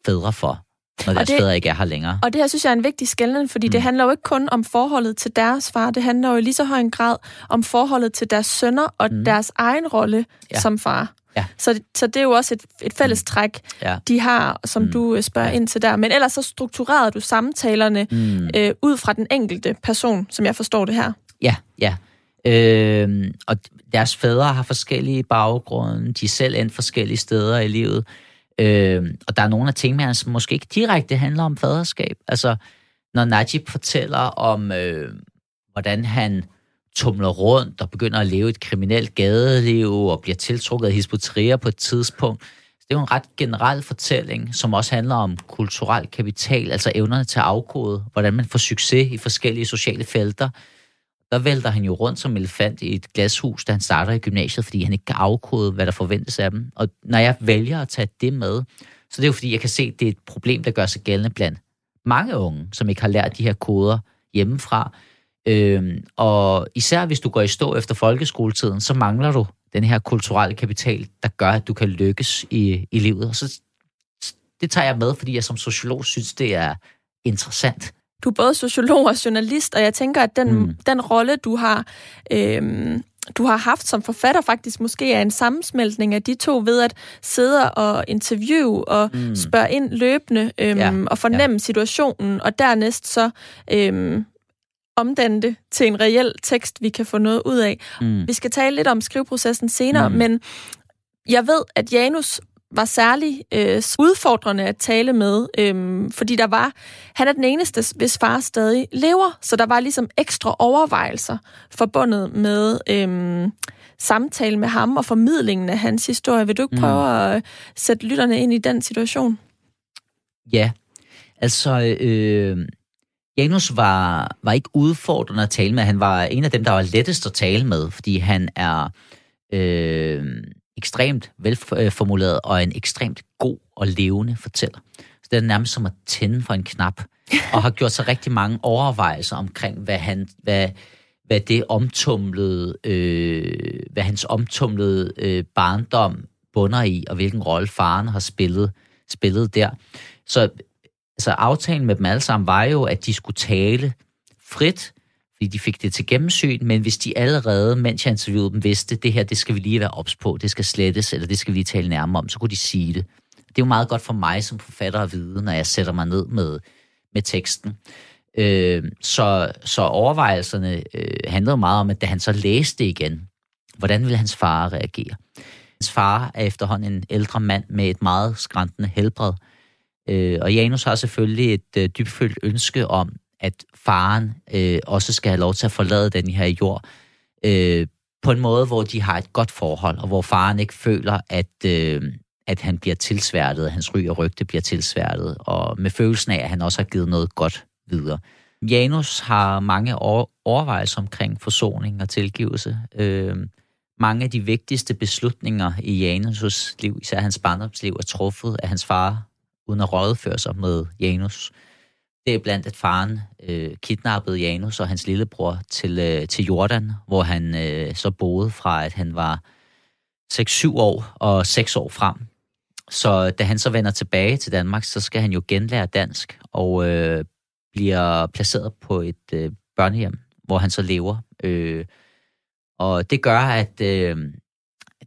fædre for når deres det, fædre ikke er her længere. Og det her synes jeg er en vigtig skældning, fordi mm. det handler jo ikke kun om forholdet til deres far, det handler jo i lige så høj en grad om forholdet til deres sønner og mm. deres egen rolle ja. som far. Ja. Så, så det er jo også et, et fælles mm. træk, ja. de har, som mm. du øh, spørger ja. ind til der. Men ellers så strukturerede du samtalerne mm. øh, ud fra den enkelte person, som jeg forstår det her. Ja, ja. Øh, og deres fædre har forskellige baggrunde, de er selv endt forskellige steder i livet. Øh, og der er nogle af tingene, som måske ikke direkte handler om faderskab. Altså, når Najib fortæller om, øh, hvordan han tumler rundt og begynder at leve et kriminelt gadeliv og bliver tiltrukket af hispoterier på et tidspunkt. Det er jo en ret generel fortælling, som også handler om kulturel kapital, altså evnerne til at afkode, hvordan man får succes i forskellige sociale felter. Der vælter han jo rundt som elefant i et glashus, da han starter i gymnasiet, fordi han ikke kan afkode, hvad der forventes af dem. Og når jeg vælger at tage det med, så det er jo fordi, jeg kan se, at det er et problem, der gør sig gældende blandt mange unge, som ikke har lært de her koder hjemmefra. Øhm, og især hvis du går i stå efter folkeskoletiden, så mangler du den her kulturelle kapital, der gør, at du kan lykkes i, i livet. Og så, det tager jeg med, fordi jeg som sociolog synes, det er interessant. Du er både sociolog og journalist, og jeg tænker, at den, mm. den rolle, du har... Øhm du har haft som forfatter faktisk måske er en sammensmeltning af de to ved at sidde og interviewe og mm. spørge ind løbende øhm, ja. og fornemme ja. situationen, og dernæst så øhm, omdanne det til en reel tekst, vi kan få noget ud af. Mm. Vi skal tale lidt om skriveprocessen senere, mm. men jeg ved, at Janus var særlig øh, udfordrende at tale med, øh, fordi der var, han er den eneste, hvis far stadig lever, så der var ligesom ekstra overvejelser forbundet med øh, samtale med ham og formidlingen af hans historie. Vil du ikke mm. prøve at sætte lytterne ind i den situation? Ja, altså øh, Janus var, var ikke udfordrende at tale med. Han var en af dem, der var lettest at tale med, fordi han er øh, ekstremt velformuleret og en ekstremt god og levende fortæller. Så det er nærmest som at tænde for en knap, og har gjort sig rigtig mange overvejelser omkring, hvad, han, hvad, hvad det omtumlede, øh, hvad hans omtumlede øh, barndom bunder i, og hvilken rolle faren har spillet, spillet der. Så altså aftalen med dem alle sammen var jo, at de skulle tale frit, fordi de fik det til gennemsyn, men hvis de allerede, mens jeg interviewede dem, vidste, det her, det skal vi lige være ops på, det skal slettes, eller det skal vi lige tale nærmere om, så kunne de sige det. Det er jo meget godt for mig som forfatter at vide, når jeg sætter mig ned med, med teksten. Øh, så, så overvejelserne øh, handlede meget om, at da han så læste igen, hvordan ville hans far reagere? Hans far er efterhånden en ældre mand med et meget skræntende helbred, Øh, og Janus har selvfølgelig et øh, dybfølt ønske om, at faren øh, også skal have lov til at forlade den her jord øh, på en måde, hvor de har et godt forhold, og hvor faren ikke føler, at, øh, at han bliver tilsværtet, at hans ry og rygte bliver tilsværtet, og med følelsen af, at han også har givet noget godt videre. Janus har mange overvejelser omkring forsoning og tilgivelse. Øh, mange af de vigtigste beslutninger i Janus' liv, især hans barndomsliv, er truffet af hans far uden at rådføre sig med Janus. Det er blandt at faren øh, kidnappede Janus og hans lillebror til, øh, til Jordan, hvor han øh, så boede fra, at han var 6-7 år og 6 år frem. Så øh, da han så vender tilbage til Danmark, så skal han jo genlære dansk og øh, bliver placeret på et øh, børnehjem, hvor han så lever. Øh, og det gør, at øh,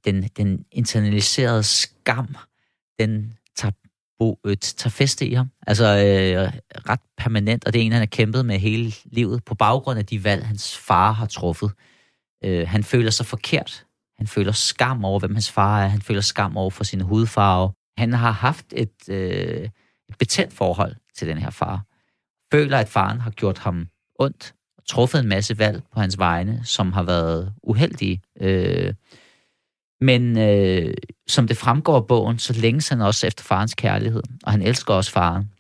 den, den internaliserede skam, den bo, øh, tager feste i ham. Altså øh, ret permanent, og det er en, han har kæmpet med hele livet på baggrund af de valg, hans far har truffet. Øh, han føler sig forkert. Han føler skam over, hvem hans far er. Han føler skam over for sin hudfarve. han har haft et, øh, et betændt forhold til den her far. Føler, at faren har gjort ham ondt, og truffet en masse valg på hans vegne, som har været uheldige. Øh, men øh, som det fremgår af bogen, så længes han også efter farens kærlighed, og han elsker også faren.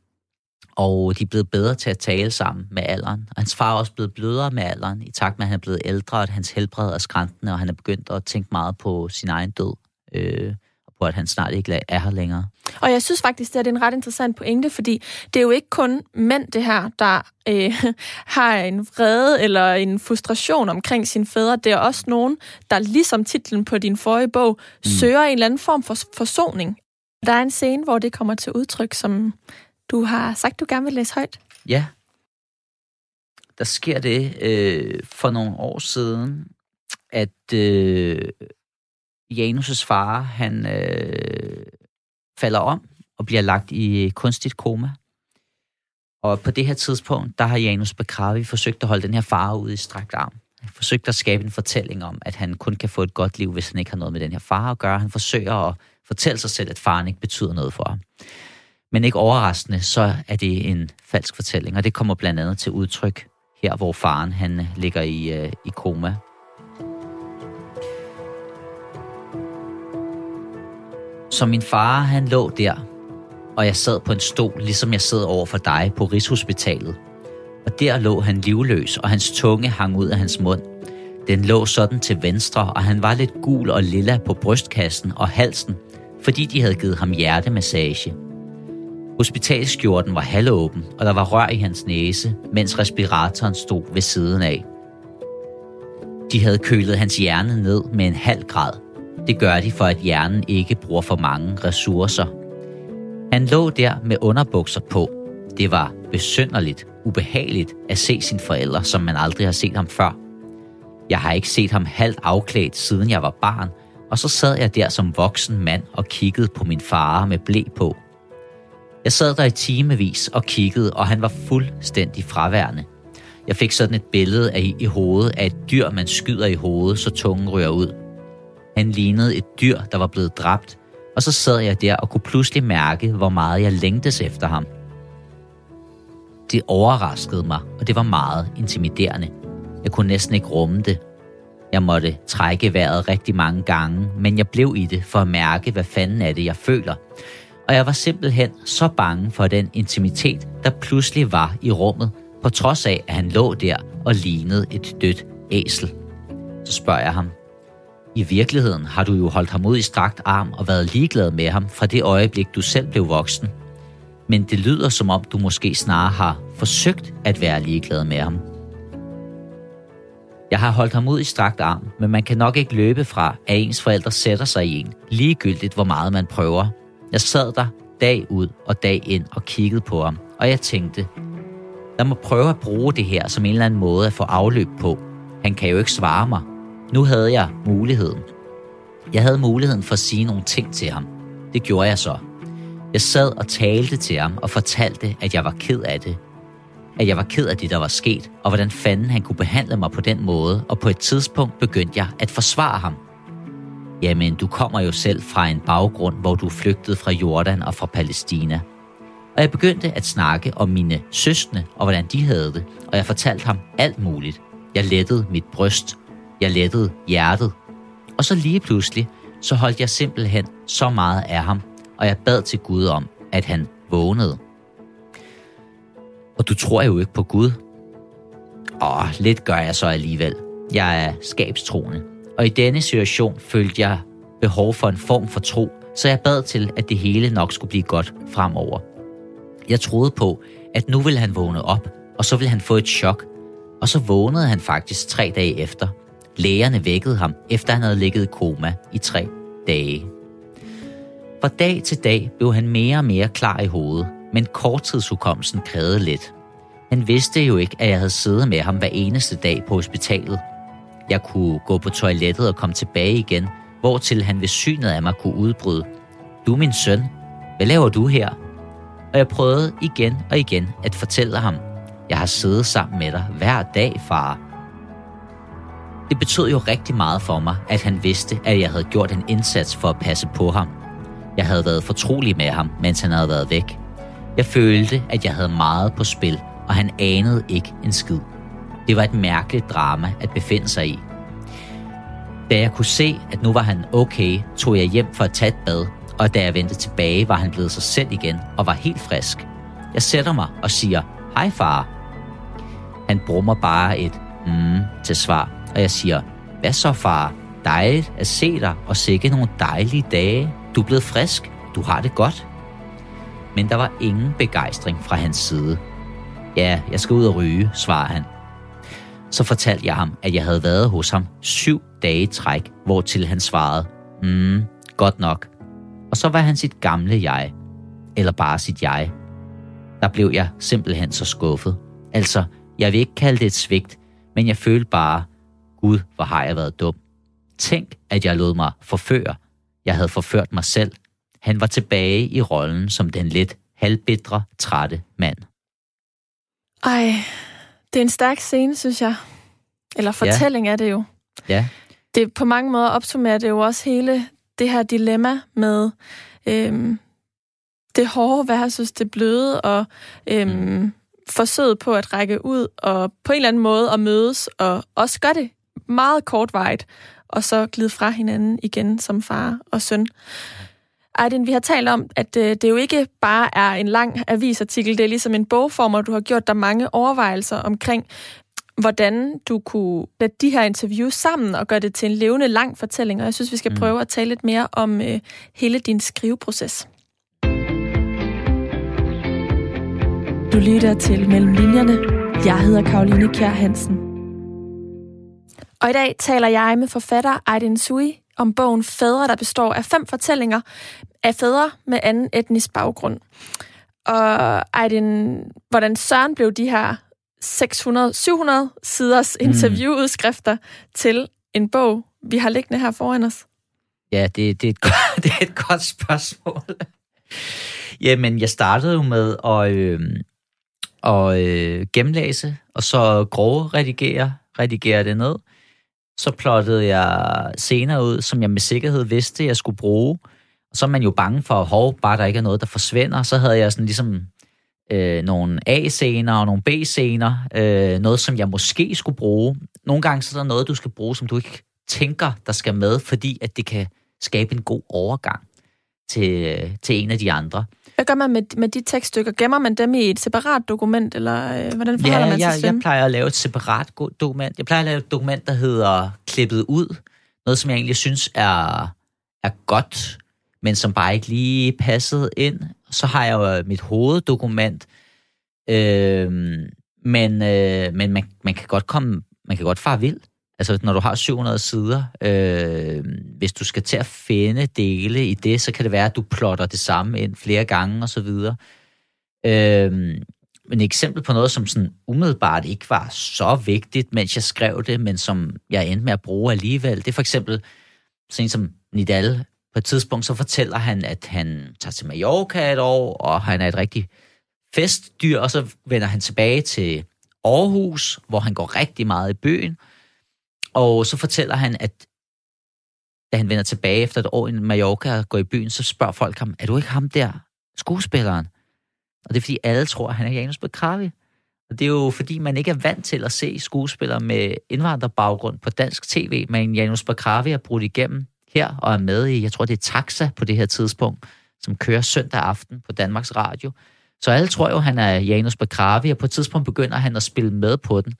Og de er blevet bedre til at tale sammen med alderen. Og hans far er også blevet blødere med alderen, i takt med, at han er blevet ældre, og at hans helbred er skræntende, og han er begyndt at tænke meget på sin egen død. Øh, på, at han snart ikke er her længere. Og jeg synes faktisk, det er en ret interessant pointe, fordi det er jo ikke kun mænd, det her, der øh, har en vrede eller en frustration omkring sine fædre. Det er også nogen, der ligesom titlen på din forrige bog, mm. søger en eller anden form for forsoning. Der er en scene, hvor det kommer til udtryk, som du har sagt, du gerne vil læse højt. Ja. Der sker det øh, for nogle år siden, at øh, Janus' far, han øh, falder om og bliver lagt i kunstigt koma. Og på det her tidspunkt, der har Janus Bekravi forsøgt at holde den her far ud i strakt arm. Han forsøgt at skabe en fortælling om, at han kun kan få et godt liv, hvis han ikke har noget med den her far at gøre. Han forsøger at fortælle sig selv, at faren ikke betyder noget for ham. Men ikke overraskende, så er det en falsk fortælling, og det kommer blandt andet til udtryk her, hvor faren han ligger i, øh, i koma Så min far, han lå der, og jeg sad på en stol, ligesom jeg sidder over for dig på Rigshospitalet. Og der lå han livløs, og hans tunge hang ud af hans mund. Den lå sådan til venstre, og han var lidt gul og lilla på brystkassen og halsen, fordi de havde givet ham hjertemassage. Hospitalskjorten var halvåben, og der var rør i hans næse, mens respiratoren stod ved siden af. De havde kølet hans hjerne ned med en halv grad, det gør de for, at hjernen ikke bruger for mange ressourcer. Han lå der med underbukser på. Det var besynderligt, ubehageligt at se sine forældre, som man aldrig har set ham før. Jeg har ikke set ham halvt afklædt, siden jeg var barn, og så sad jeg der som voksen mand og kiggede på min far med blæ på. Jeg sad der i timevis og kiggede, og han var fuldstændig fraværende. Jeg fik sådan et billede af i hovedet af et dyr, man skyder i hovedet, så tungen rører ud. Han lignede et dyr, der var blevet dræbt, og så sad jeg der og kunne pludselig mærke, hvor meget jeg længtes efter ham. Det overraskede mig, og det var meget intimiderende. Jeg kunne næsten ikke rumme det. Jeg måtte trække vejret rigtig mange gange, men jeg blev i det for at mærke, hvad fanden er det, jeg føler. Og jeg var simpelthen så bange for den intimitet, der pludselig var i rummet, på trods af, at han lå der og lignede et dødt æsel. Så spørger jeg ham, i virkeligheden har du jo holdt ham ud i strakt arm og været ligeglad med ham fra det øjeblik, du selv blev voksen. Men det lyder som om, du måske snarere har forsøgt at være ligeglad med ham. Jeg har holdt ham ud i strakt arm, men man kan nok ikke løbe fra, at ens forældre sætter sig i en, ligegyldigt hvor meget man prøver. Jeg sad der dag ud og dag ind og kiggede på ham, og jeg tænkte, lad mig prøve at bruge det her som en eller anden måde at få afløb på. Han kan jo ikke svare mig, nu havde jeg muligheden. Jeg havde muligheden for at sige nogle ting til ham. Det gjorde jeg så. Jeg sad og talte til ham og fortalte, at jeg var ked af det. At jeg var ked af det, der var sket, og hvordan fanden han kunne behandle mig på den måde, og på et tidspunkt begyndte jeg at forsvare ham. Jamen, du kommer jo selv fra en baggrund, hvor du flygtede fra Jordan og fra Palæstina. Og jeg begyndte at snakke om mine søstre og hvordan de havde det, og jeg fortalte ham alt muligt. Jeg lettede mit bryst jeg lettede hjertet. Og så lige pludselig, så holdt jeg simpelthen så meget af ham, og jeg bad til Gud om, at han vågnede. Og du tror jo ikke på Gud. Åh, lidt gør jeg så alligevel. Jeg er skabstroende. Og i denne situation følte jeg behov for en form for tro, så jeg bad til, at det hele nok skulle blive godt fremover. Jeg troede på, at nu ville han vågne op, og så ville han få et chok. Og så vågnede han faktisk tre dage efter, Lægerne vækkede ham, efter han havde ligget i koma i tre dage. Fra dag til dag blev han mere og mere klar i hovedet, men korttidshukommelsen krævede lidt. Han vidste jo ikke, at jeg havde siddet med ham hver eneste dag på hospitalet. Jeg kunne gå på toilettet og komme tilbage igen, hvortil han ved synet af mig kunne udbryde. Du min søn. Hvad laver du her? Og jeg prøvede igen og igen at fortælle ham, jeg har siddet sammen med dig hver dag, far. Det betød jo rigtig meget for mig, at han vidste, at jeg havde gjort en indsats for at passe på ham. Jeg havde været fortrolig med ham, mens han havde været væk. Jeg følte, at jeg havde meget på spil, og han anede ikke en skid. Det var et mærkeligt drama at befinde sig i. Da jeg kunne se, at nu var han okay, tog jeg hjem for at tage et bad, og da jeg vendte tilbage, var han blevet sig selv igen og var helt frisk. Jeg sætter mig og siger, hej far. Han brummer bare et mm til svar, og jeg siger, hvad så far? Dejligt at se dig, og sikke nogle dejlige dage. Du er blevet frisk. Du har det godt. Men der var ingen begejstring fra hans side. Ja, jeg skal ud og ryge, svarer han. Så fortalte jeg ham, at jeg havde været hos ham syv dage i træk, hvor til han svarede, mm, godt nok. Og så var han sit gamle jeg, eller bare sit jeg. Der blev jeg simpelthen så skuffet. Altså, jeg vil ikke kalde det et svigt, men jeg følte bare, Gud, hvor har jeg været dum. Tænk, at jeg lod mig forføre. Jeg havde forført mig selv. Han var tilbage i rollen som den lidt halvbitre, trætte mand. Ej, det er en stærk scene, synes jeg. Eller fortælling ja. er det jo. Ja. Det på mange måder opsummerer det jo også hele det her dilemma med øhm, det hårde versus det bløde, og øhm, mm. forsøget på at række ud, og på en eller anden måde at mødes, og også gøre det meget kortvarigt, og så glide fra hinanden igen som far og søn. Aydin, vi har talt om, at øh, det jo ikke bare er en lang avisartikel, det er ligesom en bogform, og du har gjort dig mange overvejelser omkring, hvordan du kunne lade de her interviews sammen og gøre det til en levende lang fortælling. Og jeg synes, vi skal mm. prøve at tale lidt mere om øh, hele din skriveproces. Du lytter til Mellem Linjerne. Jeg hedder Karoline Kjær Hansen. Og i dag taler jeg med forfatter Aydin Sui om bogen Fædre, der består af fem fortællinger af fædre med anden etnisk baggrund. Og Aydin, hvordan Søren blev de her 600-700 siders mm. interviewudskrifter mm. til en bog, vi har liggende her foran os? Ja, det, det, er, et godt, det er et godt spørgsmål. Jamen, jeg startede jo med at, øh, at øh, gennemlæse, og så grove redigere, redigere det ned. Så plottede jeg senere ud, som jeg med sikkerhed vidste, jeg skulle bruge. Og så er man jo bange for, hov, bare der ikke er noget, der forsvinder. Så havde jeg sådan ligesom øh, nogle A-scener og nogle B-scener, øh, noget, som jeg måske skulle bruge. Nogle gange så er der noget, du skal bruge, som du ikke tænker, der skal med, fordi at det kan skabe en god overgang til, til en af de andre. Hvad gør man med, med de tekststykker? Gemmer man dem i et separat dokument, eller øh, hvordan forholder ja, man jeg, sig til jeg plejer at lave et separat dokument. Jeg plejer at lave et dokument, der hedder klippet ud. Noget, som jeg egentlig synes er, er godt, men som bare ikke lige passede ind. Så har jeg jo mit hoveddokument, øh, men, øh, men man, man kan godt komme, man kan godt fare vild. Altså, når du har 700 sider, øh, hvis du skal til at finde dele i det, så kan det være, at du plotter det samme ind flere gange og så videre. Øh, men et eksempel på noget, som sådan umiddelbart ikke var så vigtigt, mens jeg skrev det, men som jeg endte med at bruge alligevel, det er for eksempel sådan som Nidal. På et tidspunkt så fortæller han, at han tager til Mallorca et år, og han er et rigtig festdyr, og så vender han tilbage til Aarhus, hvor han går rigtig meget i byen, og så fortæller han, at da han vender tilbage efter et år i Mallorca og går i byen, så spørger folk ham, er du ikke ham der, skuespilleren? Og det er fordi alle tror, at han er Janus Bekravi. Og det er jo fordi, man ikke er vant til at se skuespillere med indvandrerbaggrund på dansk tv, men Janus Bekravi er brudt igennem her og er med i, jeg tror det er Taxa på det her tidspunkt, som kører søndag aften på Danmarks Radio. Så alle tror jo, at han er Janus Bekravi, og på et tidspunkt begynder han at spille med på den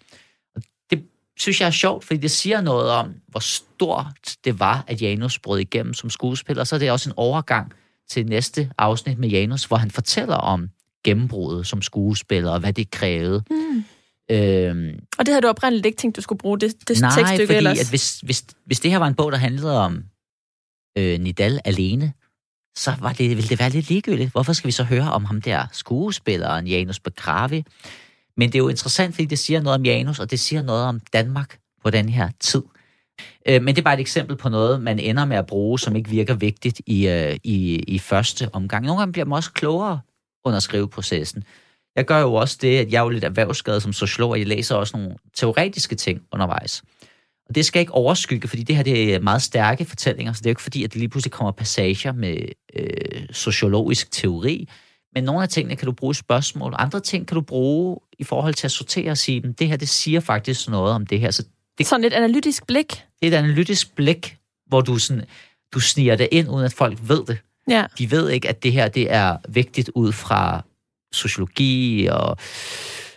synes jeg er sjovt, fordi det siger noget om, hvor stort det var, at Janus brød igennem som skuespiller. Så er det også en overgang til næste afsnit med Janus, hvor han fortæller om gennembruddet som skuespiller, og hvad det krævede. Mm. Øhm, og det havde du oprindeligt ikke tænkt, du skulle bruge det, det nej, tekststykke fordi ellers? At hvis, hvis, hvis det her var en bog, der handlede om øh, Nidal alene, så var det, ville det være lidt ligegyldigt. Hvorfor skal vi så høre om ham der skuespilleren, Janus Begravi? Men det er jo interessant, fordi det siger noget om Janus, og det siger noget om Danmark på den her tid. Øh, men det er bare et eksempel på noget, man ender med at bruge, som ikke virker vigtigt i, øh, i, i første omgang. Nogle gange bliver man også klogere under skriveprocessen. Jeg gør jo også det, at jeg er jo lidt erhvervsskadet som sociolog, og jeg læser også nogle teoretiske ting undervejs. Og det skal ikke overskygge, fordi det her det er meget stærke fortællinger, så det er jo ikke fordi, at det lige pludselig kommer passager med øh, sociologisk teori, men nogle af tingene kan du bruge i spørgsmål, andre ting kan du bruge i forhold til at sortere og sige, det her det siger faktisk noget om det her. Så det, Sådan et analytisk blik. Det er et analytisk blik, hvor du, sådan, du sniger det ind, uden at folk ved det. Ja. De ved ikke, at det her det er vigtigt ud fra sociologi og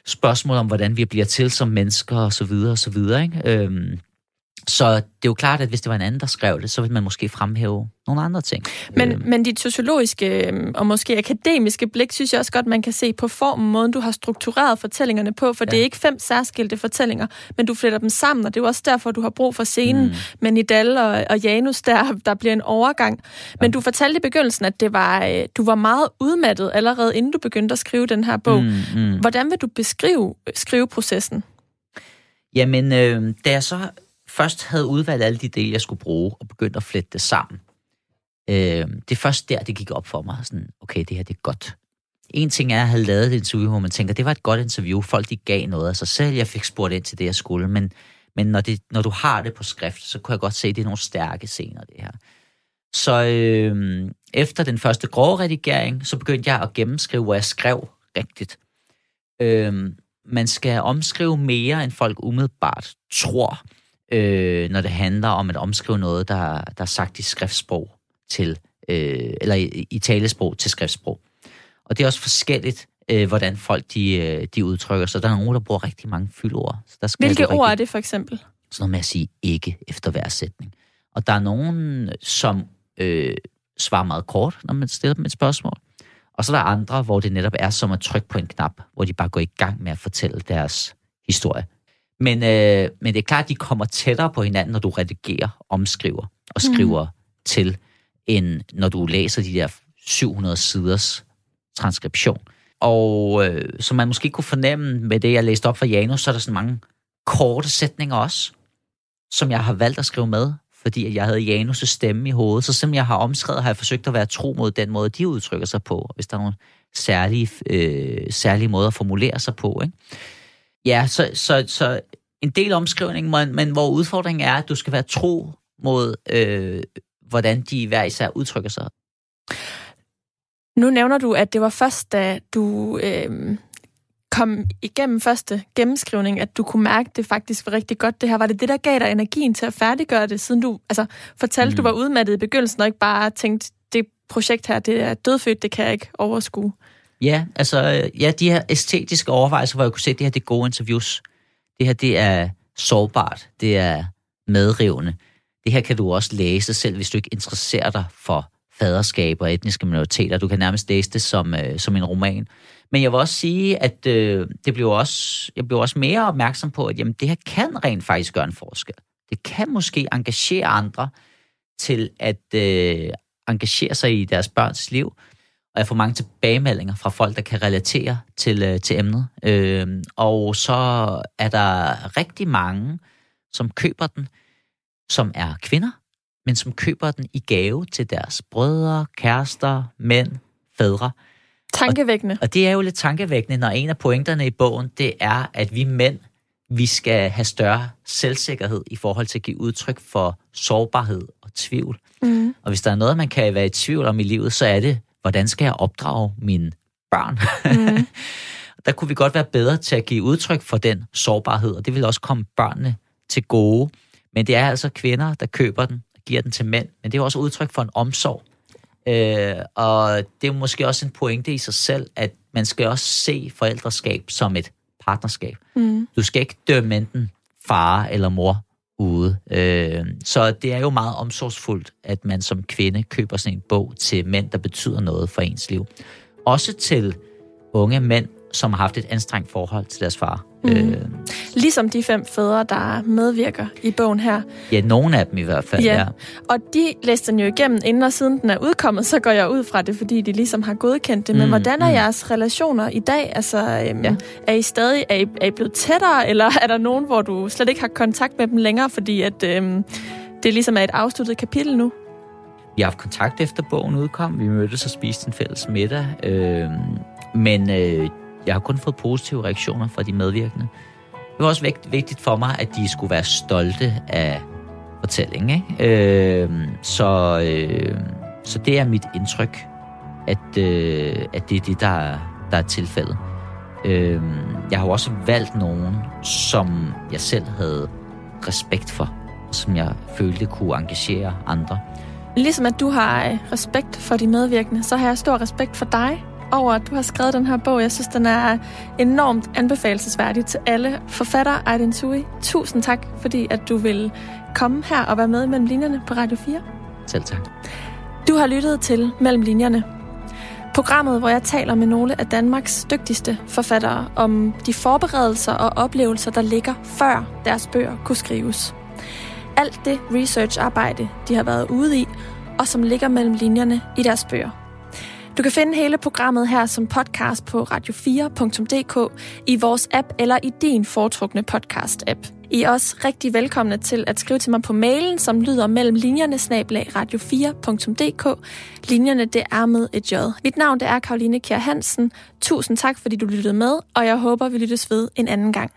spørgsmål om, hvordan vi bliver til som mennesker og så videre og så videre. Ikke? Øhm, så det er jo klart, at hvis det var en anden, der skrev det, så ville man måske fremhæve nogle andre ting. Men, øhm. men dit sociologiske øhm, og måske akademiske blik, synes jeg også godt, man kan se på formen, måden du har struktureret fortællingerne på, for ja. det er ikke fem særskilte fortællinger, men du fletter dem sammen, og det er jo også derfor, du har brug for scenen mm. med Nidal og, og Janus, der, der bliver en overgang. Men ja. du fortalte i begyndelsen, at det var, øh, du var meget udmattet allerede, inden du begyndte at skrive den her bog. Mm, mm. Hvordan vil du beskrive skriveprocessen? Jamen, øh, da jeg så først havde udvalgt alle de dele, jeg skulle bruge, og begyndt at flette det sammen, øh, det er først der, det gik op for mig. Sådan, okay, det her det er godt. En ting er at have lavet et interview, hvor man tænker, det var et godt interview. Folk de gav noget af sig selv. Jeg fik spurgt ind til det, jeg skulle. Men, men når, det, når du har det på skrift, så kunne jeg godt se, at det er nogle stærke scener, det her. Så øh, efter den første grove redigering, så begyndte jeg at gennemskrive, hvor jeg skrev rigtigt. Øh, man skal omskrive mere, end folk umiddelbart tror øh, når det handler om at omskrive noget, der, der er sagt i skriftsprog til, øh, eller i, i talesprog til skriftsprog. Og det er også forskelligt, øh, hvordan folk de, øh, de udtrykker sig. Der er nogen, der bruger rigtig mange fyldord. Så der skal Hvilke ord rigtig, er det for eksempel? Sådan noget med at sige ikke efter hver sætning. Og der er nogen, som øh, svarer meget kort, når man stiller dem et spørgsmål. Og så er der andre, hvor det netop er som at trykke på en knap, hvor de bare går i gang med at fortælle deres historie. Men, øh, men det er klart, at de kommer tættere på hinanden, når du redigerer, omskriver og skriver mm. til, end når du læser de der 700 siders transkription. Og øh, som man måske kunne fornemme med det, jeg læste op fra Janus, så er der sådan mange korte sætninger også, som jeg har valgt at skrive med, fordi jeg havde Janus' stemme i hovedet. Så selvom jeg har omskrevet, har jeg forsøgt at være tro mod den måde, de udtrykker sig på, hvis der er nogle særlige, øh, særlige måder at formulere sig på. Ikke? Ja, så, så, så en del omskrivning, men, men hvor udfordringen er, at du skal være tro mod, øh, hvordan de hver især udtrykker sig. Nu nævner du, at det var først, da du øh, kom igennem første gennemskrivning, at du kunne mærke, at det faktisk var rigtig godt. Det her var det det, der gav dig energien til at færdiggøre det, siden du altså, fortalte, mm. du var udmattet i begyndelsen, og ikke bare tænkte, det projekt her, det er dødfødt, det kan jeg ikke overskue. Ja, altså, øh, ja, de her æstetiske overvejelser, hvor jeg kunne se, at det her det er gode interviews. Det her, det er sårbart. Det er medrivende. Det her kan du også læse selv, hvis du ikke interesserer dig for faderskab og etniske minoriteter. Du kan nærmest læse det som, øh, som en roman. Men jeg vil også sige, at øh, det blev også, jeg blev også mere opmærksom på, at jamen, det her kan rent faktisk gøre en forskel. Det kan måske engagere andre til at øh, engagere sig i deres børns liv og jeg får mange tilbagemeldinger fra folk, der kan relatere til, øh, til emnet. Øh, og så er der rigtig mange, som køber den, som er kvinder, men som køber den i gave til deres brødre, kærester, mænd, fædre. Tankevækkende. Og, og det er jo lidt tankevækkende, når en af pointerne i bogen, det er, at vi mænd, vi skal have større selvsikkerhed i forhold til at give udtryk for sårbarhed og tvivl. Mm. Og hvis der er noget, man kan være i tvivl om i livet, så er det hvordan skal jeg opdrage mine børn? Mm. der kunne vi godt være bedre til at give udtryk for den sårbarhed, og det vil også komme børnene til gode. Men det er altså kvinder, der køber den og giver den til mænd, men det er også udtryk for en omsorg. Øh, og det er måske også en pointe i sig selv, at man skal også se forældreskab som et partnerskab. Mm. Du skal ikke dømme enten far eller mor ude. Øh, så det er jo meget omsorgsfuldt, at man som kvinde køber sådan en bog til mænd, der betyder noget for ens liv. Også til unge mænd, som har haft et anstrengt forhold til deres far. Mm. Øh, ligesom de fem fædre, der medvirker i bogen her. Ja, nogle af dem i hvert fald, ja. ja. Og de læste den jo igennem, inden og siden den er udkommet, så går jeg ud fra det, fordi de ligesom har godkendt det. Men mm, hvordan er mm. jeres relationer i dag? Altså, øhm, ja. er I stadig er I, er I blevet tættere, eller er der nogen, hvor du slet ikke har kontakt med dem længere, fordi at, øhm, det ligesom er et afsluttet kapitel nu? Vi har haft kontakt efter bogen udkom. Vi mødtes og spiste en fælles middag. Øh, men øh, jeg har kun fået positive reaktioner fra de medvirkende. det var også vigtigt for mig, at de skulle være stolte af fortællingen. Ikke? Øh, så, øh, så det er mit indtryk, at, øh, at det er det, der, der er tilfældet. Øh, jeg har jo også valgt nogen, som jeg selv havde respekt for, som jeg følte kunne engagere andre. Ligesom at du har øh, respekt for de medvirkende, så har jeg stor respekt for dig over, at du har skrevet den her bog. Jeg synes, den er enormt anbefalesværdig til alle forfatter Aydin Sui. Tusind tak, fordi at du vil komme her og være med mellem linjerne på Radio 4. Selv tak. Du har lyttet til Mellem Linjerne. Programmet, hvor jeg taler med nogle af Danmarks dygtigste forfattere om de forberedelser og oplevelser, der ligger før deres bøger kunne skrives. Alt det researcharbejde, de har været ude i, og som ligger mellem linjerne i deres bøger. Du kan finde hele programmet her som podcast på radio4.dk, i vores app eller i din foretrukne podcast-app. I er også rigtig velkomne til at skrive til mig på mailen, som lyder mellem linjerne snablag radio4.dk. Linjerne, det er med et J. Mit navn det er Karoline Kjær Hansen. Tusind tak, fordi du lyttede med, og jeg håber, vi lyttes ved en anden gang.